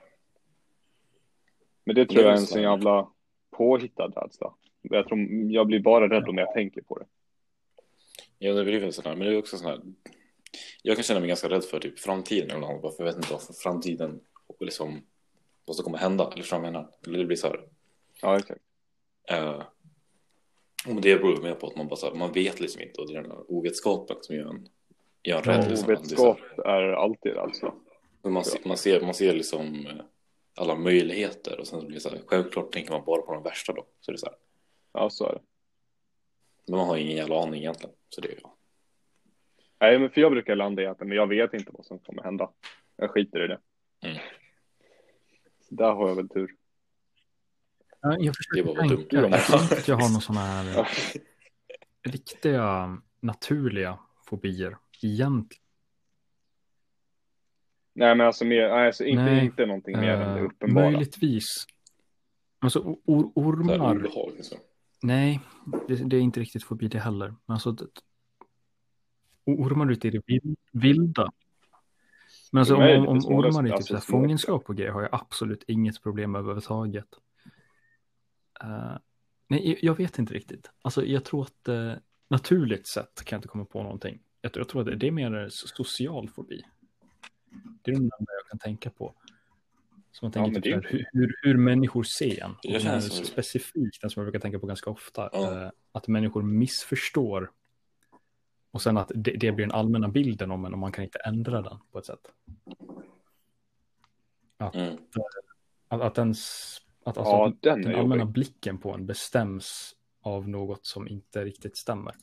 Men det tror Det är jag är en så sån jävla påhittad rädsla. Jag tror, jag blir bara rädd om jag tänker på det. Ja, det blir väl sådär. Men det är också sån här. Jag kan känna mig ganska rädd för typ framtiden ibland. Bara för jag vet inte vad framtiden och liksom vad som kommer hända. Eller menar. Eller det blir så här. Ja, exakt. Eh, och det beror mer på att man bara så här, man vet liksom inte. Och det är den här ovetskapen som gör en, gör en Ja, rädd. Liksom. Är så Ovetskap här, är alltid men man, man, ser, man ser liksom eh, alla möjligheter. Och sen så blir det så här, självklart tänker man bara på de värsta då. Så det är så här. Ja, så är det. Men man har ingen jävla aning egentligen. Så det är ja. Nej, men för jag brukar landa i att men jag vet inte vad som kommer hända. Jag skiter i det. Mm. Så där har jag väl tur. Ja, Jag Det försöker var väl dumt. tänka. Jag att jag har någon sån här riktiga naturliga fobier egentligen. Nej, men alltså, mer, alltså inte, Nej. inte någonting mer än det Eh, uppenbara. möjligtvis. Alltså or- ormar. obehag. Liksom. Nej, det, det är inte riktigt fobi det heller. Men alltså, det, ormar ute i det vil- vilda. Men alltså om, är om, ormar i typ alltså så här små. fångenskap och grejer har jag absolut inget problem överhuvudtaget. Eh, Nej, jag vet inte riktigt. Alltså, jag tror att eh, naturligt sett kan jag inte komma på någonting. Jag tror, jag tror att det är mer social fobi. Det är det enda jag kan tänka på. Som man tänker men typ det så hur, hur, hur människor ser en. Och Det som- specifikt, den som jag brukar tänka på ganska ofta. Ja. Eh, att människor missförstår. Och sen att det, det blir den allmänna bilden om en och man kan inte ändra den på ett sätt. Mm. Att, att, den, s- att alltså, Ja, den den allmänna jobbig. blicken på en bestäms av något som inte riktigt stämmer.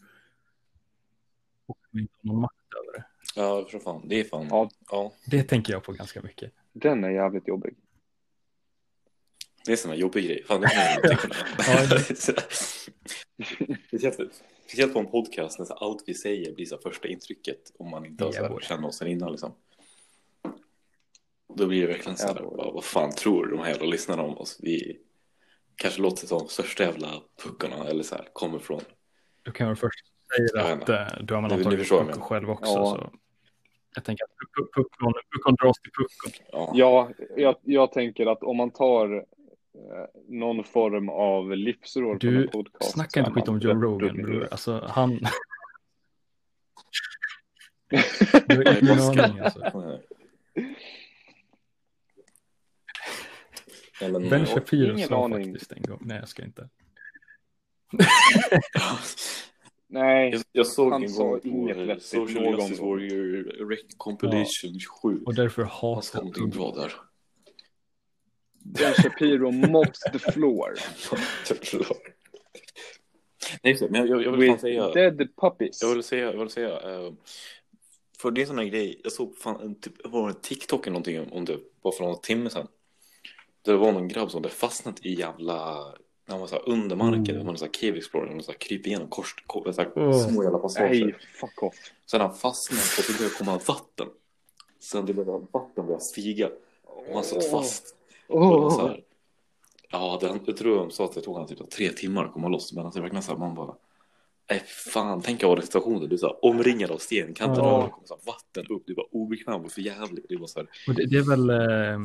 Och man inte har någon makt över det. Ja, för fan. Det är fan. Ja. Ja. Det tänker jag på ganska mycket. Den är jävligt jobbig. Det är sån här jobbig grej. Fan, det kan jag tänka Ja, mig. Speciellt, på en podcast när allt vi säger blir så första intrycket om man inte har så här, känner oss sen innan liksom. Då blir det verkligen så här, Ja, boy. vad, fan tror de här jävla lyssnarna om oss? Vi kanske låter som största jävla puckarna eller så här, kommer från. Du kan väl först Jag att vet eh, du har antagit förstår puckon själv också. Ja. Så jag tänker att puck- puckon, puckon dras till puckon. Ja, Ja, jag, jag tänker att om man tar eh, någon form av livsråd Du en podcast. Snacka så är inte skit man om Joe Rogan bror. Alltså han... du har ingen aning alltså. Nej. Nej, men, Ben ja. Shapiro sa faktiskt en gång. Nej jag ska inte. Nej, Jag, jag såg Han en sa inget vettigt Social någon Justice. Warrior Rec Compilation 27. Och därför hatar någonting bra där. Ben Shapiro mops the floor Nej, men jag, jag, jag vill with säga... dead puppies. Jag vill säga, jag vill säga eh, för det är en sån här grej, jag såg fan en, typ, var det TikTok eller någonting om det bara för några timmar sedan. Där det var någon grabb som hade fastnat i jävla, när han var så här under marken, Mm. man så här cave explorer, och så här kryper igenom kors, kors, så här, Oh. små jävla passager. Nej, fuck off. Sen han fastnade och så började det komma vatten. Sen det började vatten började stiga och han satt fast. Och det var så här, ja, det, jag tror de sa att det tog han typ tre timmar att komma loss. Men alltså, det är verkligen så här, man bara, nej fan, tänk att vara i situationen. Du är omringad av sten, kan inte Ja. röra dig, kommer så här, vatten upp. Du är bara obekväm och för jävligt. Det var så här, Och det, det är väl, eh,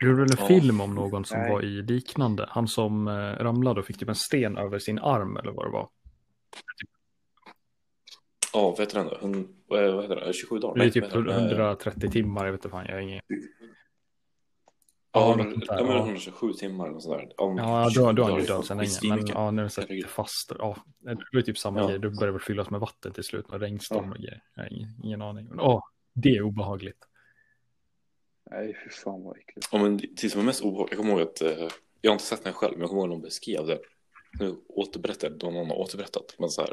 det är väl en Ja. film om någon som Nej. var i liknande. Han som eh, ramlade och fick typ en sten över sin arm eller vad det var. ja, vad heter den då? Hun, vad heter det? 27 dagar? Det är typ vad heter det? 130 timmar, jag vet inte fan, jag har ingen... Ja, Ja, ja, men ja. 127 timmar och sådär. Ja, men Ja, 20 då, då är han ju död sen länge. Men ja, när den sätter Herregud. fast. Ja, det blir typ samma Ja. grej. Då börjar det väl fyllas med vatten till slut. Och regnstorm och grejer. Jag har ingen, ingen aning. Men, åh, det är obehagligt. Nej, fy fan vad äckligt. Ja, men det som är mest obehagligt, jag kommer ihåg att, eh, jag har inte sett den själv, men jag kommer ihåg att någon beskrev det. Nu återberättar någon har återberättat, men så här,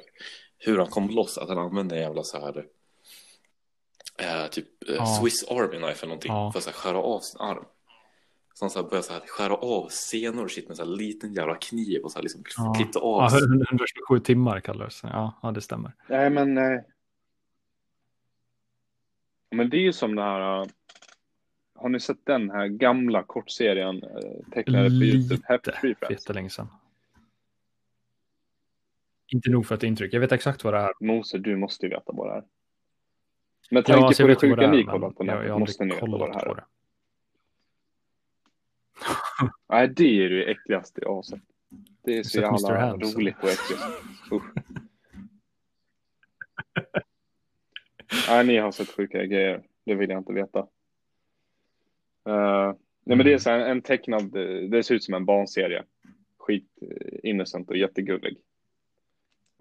hur han kom loss, att han använde en jävla så här, eh, typ eh, Ja. Swiss Army Knife eller någonting, Ja. för att så här, skära av sin arm. Så han så här började så här, skära av senor och shit med så här liten jävla kniv och så här liksom Ja. klippte av. Ja, 127 timmar kallades det. Ja, ja, det stämmer. Nej, men nej. Men det är ju som det här. Har ni sett den här gamla kortserien äh, tecknade på YouTube? Happy Tree Friends. jättelänge sedan. Inte nog för ett intryck. Jag vet exakt vad det är. Mose, du måste ju veta vad det är. Med Ja, tanke alltså, på jag det sjuka ni kollat på jag, jag nätet har måste ni veta vad det här är. Nej, det är det äckligaste jag har sett. Det är så jävla roligt och äckligt. Nej, ni har sett sjuka grejer. Det vill jag inte veta. Uh, nej, men det är så här, en tecknad, det ser ut som en barnserie. Skit eh, innocent och jättegullig.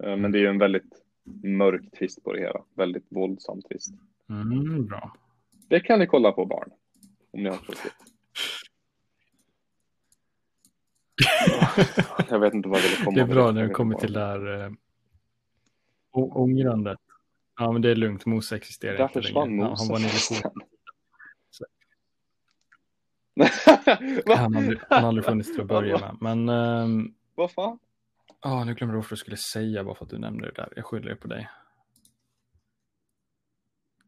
Eh, men det är ju en väldigt mörk twist på det hela. Väldigt våldsam twist. Mm, bra. Det kan ni kolla på barn. Om ni har tråkigt. Jag vet inte vad jag ville komma Det är bra när vet kommer till det här å- ångrandet. Ja, men det är lugnt. Mose existerar Där inte försvann längre. Ja, Han var en Moses. illusion. Han har han aldrig funnits till att börja med. Men ehm, Vad fan? ja, nu glömde jag varför jag skulle säga bara för att du nämnde det där. Jag skyller på dig.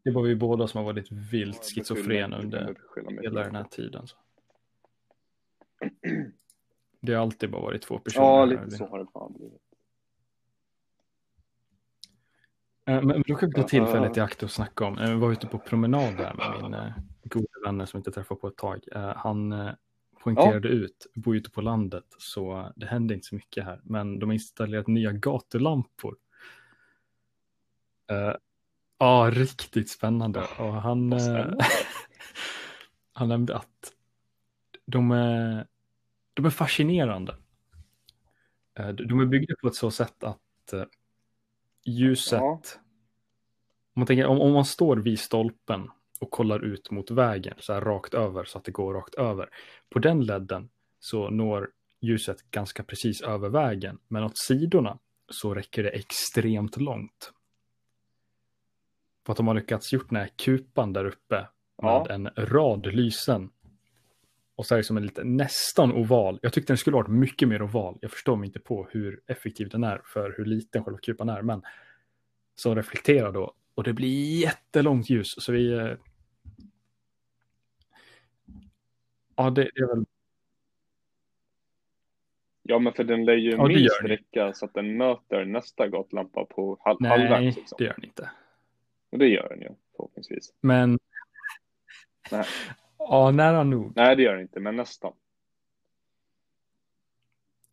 Det var vi båda som har varit vilt schizofrena under hela den här tiden. Så. Det har alltid bara varit två personer. Ja, lite så har det fan blivit. Eh, Men då kan vi ta Ja. tillfället i akt och snacka om. Jag var ute på promenad där med min eh, goda vänner som inte träffat på ett tag. Eh, han, eh, poängterade ut, bor ute på landet så det händer inte så mycket här. Men de har installerat nya gatulampor. Ja, riktigt spännande. Och han, spännande. han nämnde att de är, de är fascinerande. De är byggda på ett så sätt att ljuset, Ja. om, man tänker, om, om man står vid stolpen och kollar ut mot vägen så här rakt över så att det går rakt över. På den ledden så når ljuset ganska precis över vägen, men åt sidorna så räcker det extremt långt. För att de har lyckats gjort den här kupan där uppe med Ja. en rad lysen. Och så är det som en lite nästan oval. Jag tyckte den skulle varit mycket mer oval. Jag förstår mig inte på hur effektiv den är för hur liten själva kupan är, men som reflekterar då. Och det blir jättelångt ljus. Så vi... eh, Ja, det, det är väl... Ja, men för den lär ju Ja, minst räcka så att den möter nästa gatlampa på halv, Nej, halvvägs. Liksom. det gör den inte. Och det gör den ju förhoppningsvis. Men... Nej. Ja, nära nog. Nej, det gör den inte, men nästan.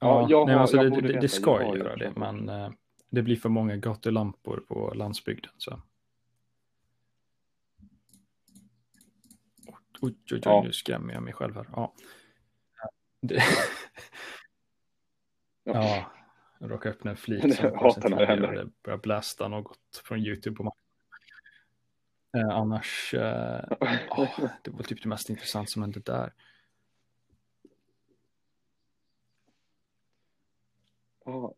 Ja, Ja, jag nej, har- alltså jag det, det, det ska jag göra det, det. men eh, det blir för många gatulampor på landsbygden. Så. Oj, oj, oj, Ja. nu skrämmer jag mig själv här. Ja, det, ja jag råkade öppna en flik Jag hatar när det händer. det börjar blästa något från YouTube på mig. Eh, annars, eh, åh, det var typ det mest intressanta som hände där. Ja.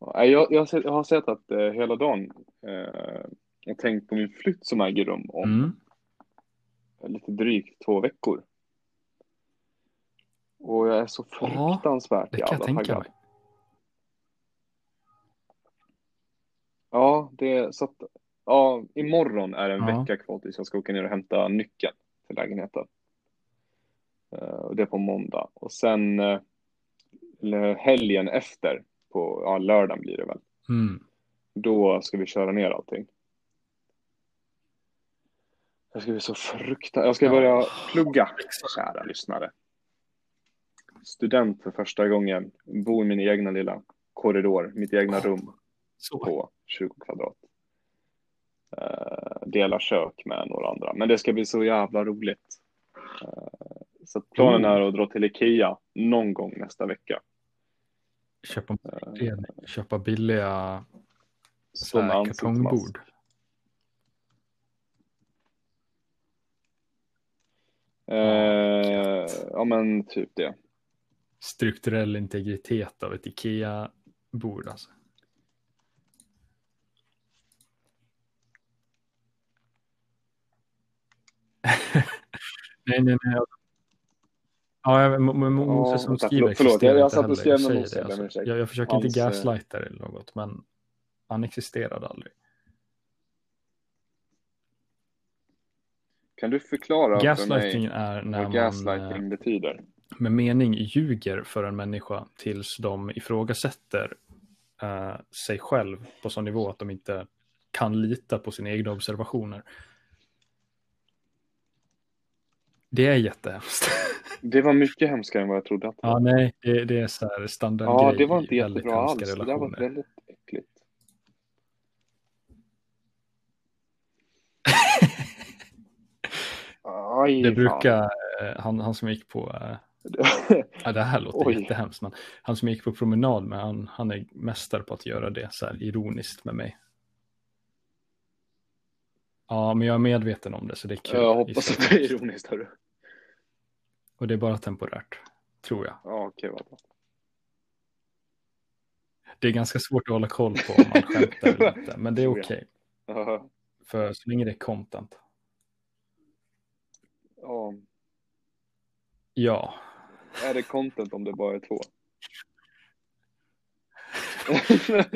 Ja, Jag, jag, har sett, jag har sett att eh, hela dagen eh, jag tänkt på min flytt som äger rum om Mm. lite drygt två veckor. Och jag är så Ja, fruktansvärt jag jävla taggad. mig. Ja, det så att ja, imorgon är det en Ja. vecka kvar tills jag ska åka ner och hämta nyckeln till lägenheten. Eh, och det är på måndag. Och sen eh, helgen efter, på ja, lördagen blir det väl. Mm. Då ska vi köra ner allting. Jag ska bli så fruktansvärt... Jag ska Ja. börja plugga, kära lyssnare. Student för första gången. Bo i min egna lilla korridor, mitt egna rum Så. på 20 kvadrat. Eh, dela kök med några andra. Men det ska bli så jävla roligt. Eh, så att planen Mm. är att dra till Ikea någon gång nästa vecka. Köpa, Eh, köpa billiga så som här, ansiktsmask. kartongbord. Eh, ja men typ det. Strukturell integritet av ett Ikea-bord alltså. Nej, nej, nej. Ja, men Moses Ja, som skriver förlåt, Jag- jag satt och skrev med Moses, det, alltså. jag, jag försöker Hans, inte eh, gaslighta eller något, men han existerade aldrig. Kan du förklara för Gaslighting mig är när vad man gaslighting eh, betyder? med mening ljuger för en människa tills de ifrågasätter eh, sig själv på sån nivå att de inte kan lita på sina egna observationer. Det är jättehemskt. Det var mycket hemskare än vad jag trodde att det ja, var. nej, det, det är så här standardgrej Ja, det var inte jättebra alls. Det där var relationer. väldigt äckligt. Aj, Det brukar, eh, han, han som gick på, ja, det här låter Oj. jättehemskt, men han som gick på promenad med, han, han är mästare på att göra det så här ironiskt med mig. Ja, men jag är medveten om det, så det är kul. jag hoppas att det är ironiskt. Hörru. Och det är bara temporärt, tror jag. Ja, okej. vad bra. Det är ganska svårt att hålla koll på om man skämtar eller inte, men det är okej. Ja, För så länge det är content. ja. Ja, Är det content om det bara är två? det,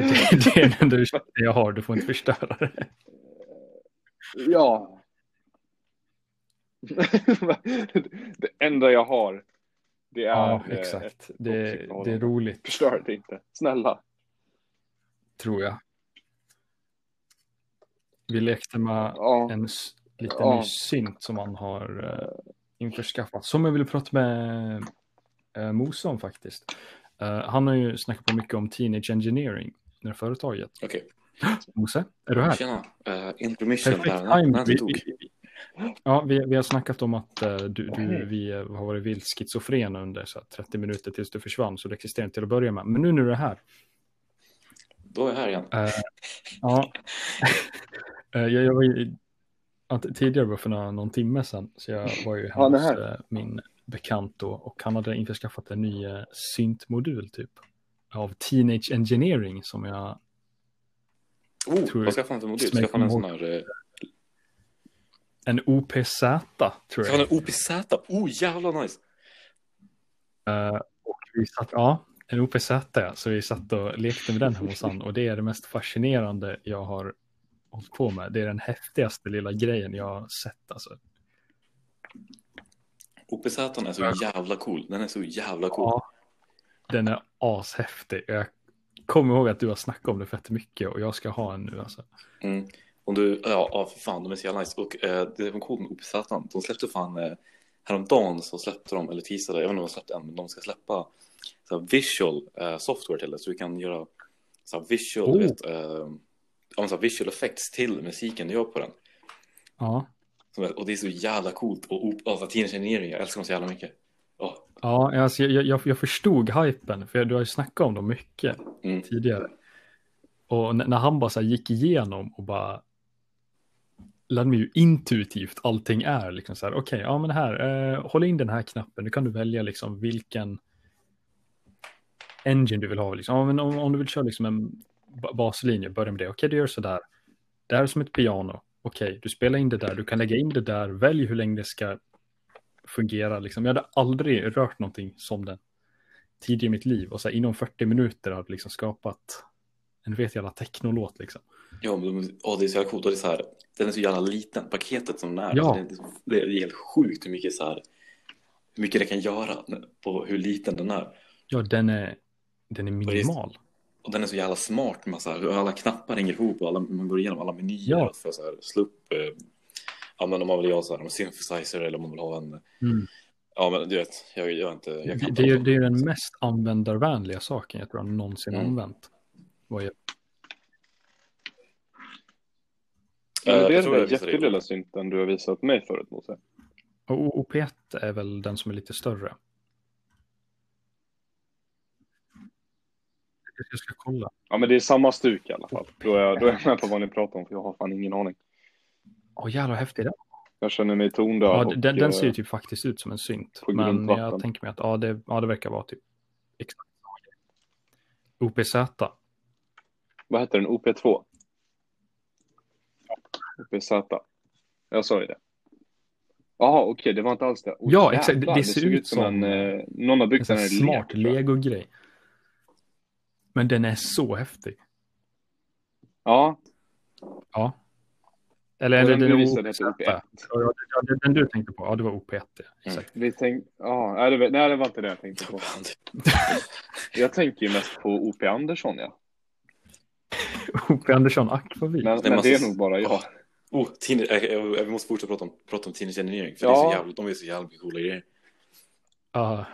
det är den enda ursäkten jag har, du får inte förstöra det. Ja. det enda jag har, det är... Ja, eh, exakt. ett Det, toxic det är roligt, Förstör det inte. Snälla. tror jag. Vi lekte med Ja. en, s- lite Ja. ny synt som han har uh, införskaffat. Som jag vill prata med uh, Mosa om faktiskt. Eh, han har ju snackat på mycket om Teenage Engineering, det här företaget. Okej. Mose, är du här? Tjena. Uh, intermission där. Timing. nej, Vi, vi, ja, vi, vi har snackat om att eh, du, du, vi eh, har varit vilt schizofrena under så här, 30 minuter tills du försvann, så det existerar inte till att börja med. Men nu när du är här. Då är jag här igen. eh, ja, jag, jag var ju, att, tidigare var för några, någon timme sedan, så jag var ju Ja, det hos eh, min bekant då, och han hade införskaffat en ny eh, syntmodul typ av Teenage Engineering som jag Oh, tror- vad ska jag få för modul? Ska Smäck jag få en sån här... eh, en OPZ tror jag få en OPZ? Oh, jävla nice! Eh, och vi satt, ja, en OPZ ja. Så vi satt och lekte med den hemma hos han. Och det är det mest fascinerande jag har hållit på med. Det är den häftigaste lilla grejen jag har sett alltså. OPZ är så jävla cool. Den är så jävla cool. Ja, den är ashäftig. Jag kommer ihåg att du har snackat om det fett mycket och jag ska ha en nu alltså. Mm. Om du, ja, ja för fan, de är så jävla nice. Och eh, det var coolt med OPZ. De släppte fan, eh, häromdagen så släppte de, eller tisdag, jag vet inte om de släppte än, men de ska släppa så här, visual eh, software till det. Så du kan göra så här, visual, Oh. vet, eh, ja, så här, visual effects till musiken du gör på den. Ja, är- Och det är så jävla coolt. Och alltså, Teenage Engineering, jag älskar dem så jävla mycket. Ja alltså, jag, jag, jag förstod hypen. För du har ju snackat om dem mycket Mm. tidigare. Och när han bara så gick igenom och bara lärde mig ju intuitivt allting är. Liksom så här, okej, ja men här, eh, håll in den här knappen, nu kan du välja liksom vilken engine du vill ha. Liksom. Ja, men om, om du vill köra liksom en ba- baslinje, börja med det. Okej, du gör så där. Det här är som ett piano. Okej, du spelar in det där, du kan lägga in det där, välj hur länge det ska fungera. Liksom. Jag hade aldrig rört någonting som den tidigare i mitt liv. Och så här, inom 40 minuter hade liksom skapat en vet jävla technolåt liksom. Ja, men åh, det är så jävla coolt. Och det är så här, den är så jävla liten. Paketet som den är. Ja. Alltså, det, är det är helt sjukt hur mycket, så här, hur mycket det kan göra på hur liten den är. Ja, den är, den är minimal. Och den är så jävla smart med så här, alla knappar hänger ihop och alla, man går igenom alla menyer Ja. för att så här, slå upp. Eh, ja, men om man vill ha så här, en synthesizer eller om man vill ha en. Mm. Ja, men du vet, jag jag är inte. Jag Det, kan det, är, inte det är den mest användarvänliga saken jag tror jag någonsin Mm. använt. Vad men Eh, det är den där det. jättelilla synten du har visat mig förut, Mose. och OP1 är väl den som är lite större. Jag ska kolla. Ja, men det är samma stuk i alla fall. Då är, jag, då är jag med på vad ni pratar om, för jag har fan ingen aning. Åh jävlar vad häftig den Jag känner mig tondöv Ja, den, den ser ju eh, typ faktiskt ut som en synt. Men jag tänker mig att ja det, ja, det verkar vara typ exakt. OPZ. Vad heter den? OP2? OPZ. Jag sa ju det. Jaha, okej, det var inte alls det. Oj, Ja, exakt. Det- jävlar, det ser ut som en... Eh, någon har En byggt den här smart lego-grej. Men den är så häftig. Ja, Ja. Eller, Och eller den är visade heter OPZ. OP1. Ja, ja, den- du tänkte på, ja det var OP1. ja. Exakt. vi tänkte... Ja, nej, det, var- nej, det var inte det jag tänkte på. Jag tänker ju mest på OP Andersson, ja. OP Andersson. Men, Nej, men men det är nog bara jag. Oh, teen, eh, eh, vi måste fortsätta prata om, prata om Teenage Engineering. För Ja. det är så jävla, de är så jävla coola grejer. Ja,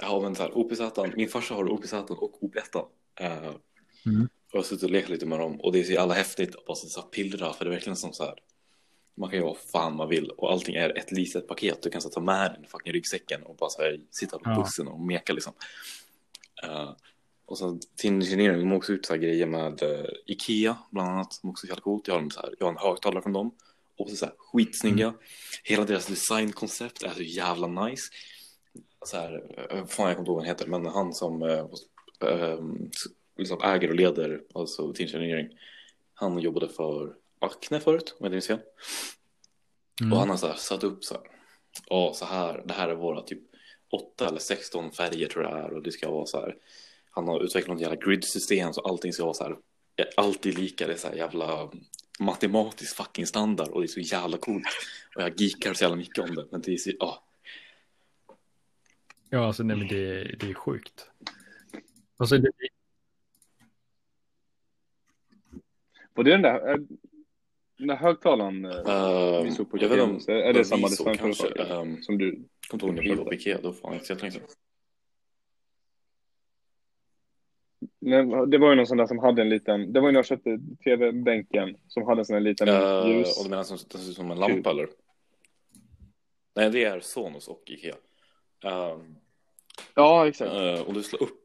Ja, men så här, OPZ, min farsa har OPZ och OP1. Uh, Mm. Och jag har suttit och lekt lite med dem. Och det är så jävla häftigt att bara så här, pillra. För det är verkligen som så här. Man kan göra vad fan man vill. Och allting är ett litet paket. Du kan så här, ta med den i fucking ryggsäcken. Och bara så här, sitta på bussen och meka liksom. Eh, och så till Engineering, de har också gjort så här grejer med eh, Ikea bland annat. Som också är helt coolt. Jag har, så här, jag har en högtalare från dem. Och så, så här, skitsnygga. Mm. Hela deras designkoncept är så jävla nice. Så här, eh, fan jag kommer inte ihåg vad han heter. Men han som eh, liksom äger och leder alltså Engineering. Han jobbade för Acne förut, om jag inte minns. Mm. Och han har så här satt upp så här. Ja, så här, det här är våra typ 8 eller 16 färger tror jag är. Och det ska vara så här. Han har utvecklat något jävla grid-system så allting ska vara så här. Alltid lika, det är så här jävla matematisk fucking standard. Och det är så jävla coolt. Och jag geekar så jävla mycket om det. Men det är så, ja. Ja, alltså nej men det, det är sjukt. Alltså, det, Och det den där... eh, Den där högtalaren eh, vi Uh, såg på Ikea, om är det var samma designföretag. Um, som du? kommer inte ihåg när jag var på Ikea, då var inte jättelänge sedan. Nej, det var ju någon sån där som hade en liten, det var ju när jag köpte tv-bänken som hade en sån här liten Uh, ljus. och du menar som ser ut som en lampa eller? Nej, det är Sonos och Ikea. Um, Ja, exakt. uh, om du slår upp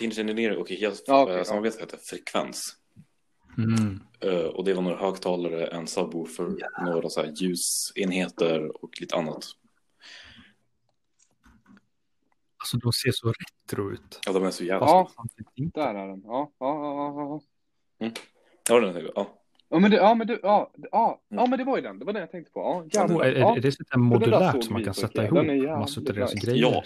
Engineering och Ikeas Ja, okej, uh, ja. samarbete heter Frekvens. Mm. Uh, och det var några högtalare, en subwoofer, några så här ljusenheter och lite annat. Alltså de ser så retro ut. Ja, de är så jävla... Ja. Där är den. Ja, ja, ja, ja. ja. Ja, den är ja. Ja, men det, ja, men det, ja, ja, Mm. ja, men det var ju den. Det var den jag tänkte på. Ja, jävlar. är, är, Ja. är det så här det där modulärt som man kan sätta ihop massor av deras grejer Ja.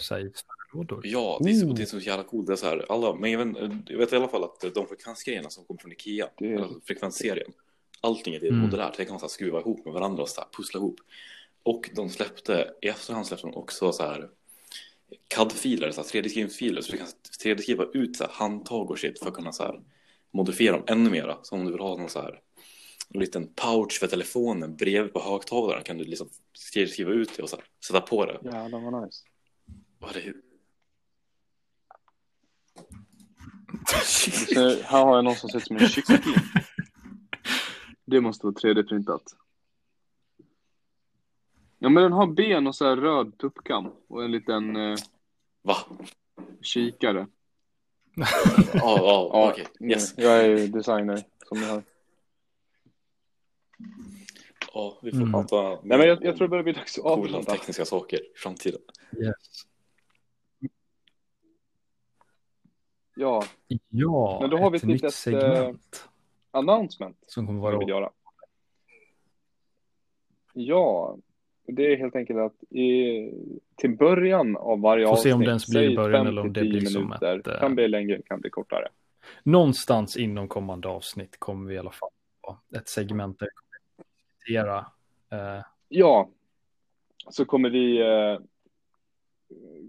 lådor? Ja, det är, så, Oh. det är så jävla coolt. Det är så här, alla, men jag vet, jag vet i alla fall att de frekvensgrejerna som kommer från Ikea, Det är- alltså frekvensserien, allting är det Mm. modulärt. Det kan man så här skruva ihop med varandra och så här pussla ihop. Och de släppte, i efterhand släppte de också så här CAD-filer, så här 3D-skrivningsfiler, så du kan 3D-skriva ut så här handtag och shit för att kunna så här modifiera dem ännu mera. Så om du vill ha någon så här en liten pouch för telefonen bredvid på högtalaren kan du liksom skriva ut det och så här, sätta på det. Jävlar vad nice. Vad är det? Så här har jag någon som ser ut som en kyckling. Det måste vara 3D-printat. Ja, men den har ben och så här röd tuppkam och en liten eh, Va? kikare. Ja, ja, Ja, okej. mm, Yes. Jag är ju designer, som ni hör. Ja, vi får Mm. prata Nej, men jag, jag tror det börjar bli dags att coola avrunda. tekniska saker i framtiden. Yes. Ja, Ja, Men då har vi ett nytt litet, segment announcement. som kommer vara vill göra. Ja, det är helt enkelt att i, till början av varje Får se avsnitt, om det ens blir säg början fem eller om det blir som minuter. ett, eh, Kan bli längre, kan bli kortare. någonstans inom kommande avsnitt kommer vi i alla fall ha ett segment där diskutera eh, Ja, så kommer vi eh,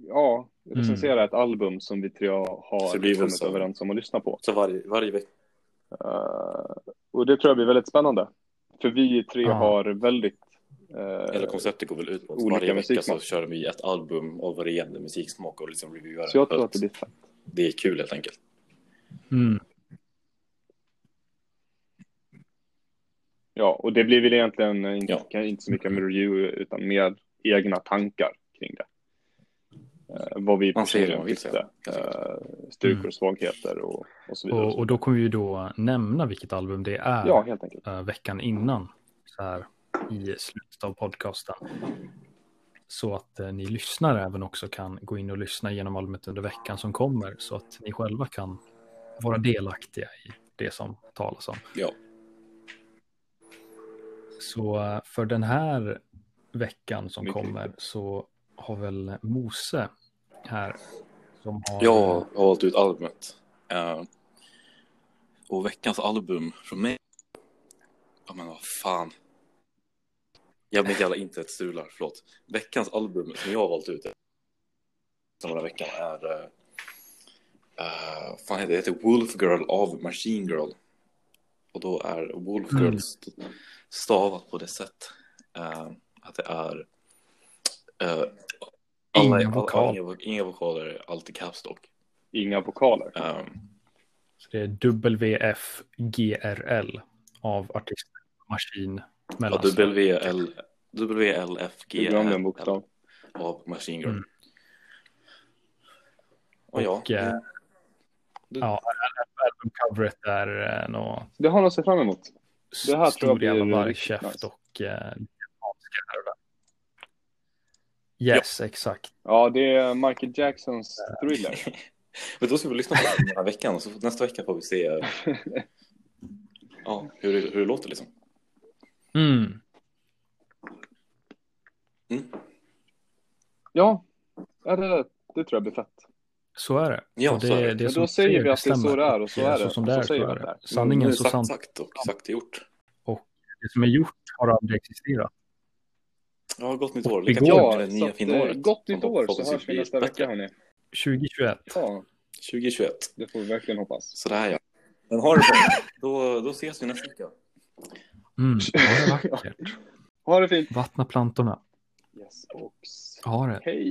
ja, recensera ett album som vi tre har kommit så. överens om att lyssna på. Så varje, varje vecka. Eh, och det tror jag blir väldigt spännande. För vi tre Ja. har väldigt eh, Eller konceptet går väl ut på att olika varje vecka så kör vi ett album av varierande musiksmak och liksom reviewar Så jag tror att det blir fett. det är kul helt enkelt. mm, Ja, och det blir väl egentligen eh, inte, Ja. inte så mycket med review utan mer egna tankar kring det. Eh, vad vi Man ser det personligen tyckte. Eh, styrkor Mm. och svagheter och, och så vidare. och, och då kommer vi då nämna vilket album det är ja, helt enkelt. eh, veckan innan så här i slutet av podcasten. Så att eh, ni lyssnare även också kan gå in och lyssna genom albumet under veckan som kommer så att ni själva kan vara delaktiga i det som talas om. Ja. Så för den här veckan som kommer så har väl Mose här som har Jag har valt ut albumet. Eh, och veckans album från mig. Ja men vad fan. Jag mitt jävla internet strular, förlåt. Veckans album som jag har valt ut den här veckan är uh, uh, fan heter det? heter Wolf Girl av Machine Girl. Och då är Wolf Girl Mm. St- stavat på det sätt eh, att det är Inga alla- vokaler. Inga, inga vokaler, allt i caps lock. Inga vokaler. Um, Så det är WFGRL av artisten Maskin ja, mellan WL, WLFG Jag glömde en bokstav. av Machine Girl. Mm. Och ja, Och, eh, det- ja, albumcoveret är eh, något Det har något att se fram emot. Det här tror jag stor jävla vargkäft nice. och eh. Yes, exakt. Ja, det är Michael Jacksons thriller. Men då ska vi lyssna på den här veckan och så nästa vecka får vi se eh, ja, hur, det- hur det låter liksom. Mm. Mm. Ja, ja det, det tror jag blir fett. Så är det. Ja, och det, så är det. det Men då säger vi att det är så det är och så Och, är det. Så som Och det så är, så säger är vi det. det. Sanningen är så sant. sagt och sagt är gjort. Det som är gjort har aldrig existerat. Ja, gott nytt år. Och Lycka till med det så nya fina eh, året. gott nytt år så hörs vi nästa vecka hörni. 2021. Ja, 2021. det får vi verkligen hoppas. Sådär ja. Men har det bra. Då, då ses vi nästa vecka. Mm, ha det vackert. Ha det fint. Vattna plantorna. Yes, och Ha det. hej.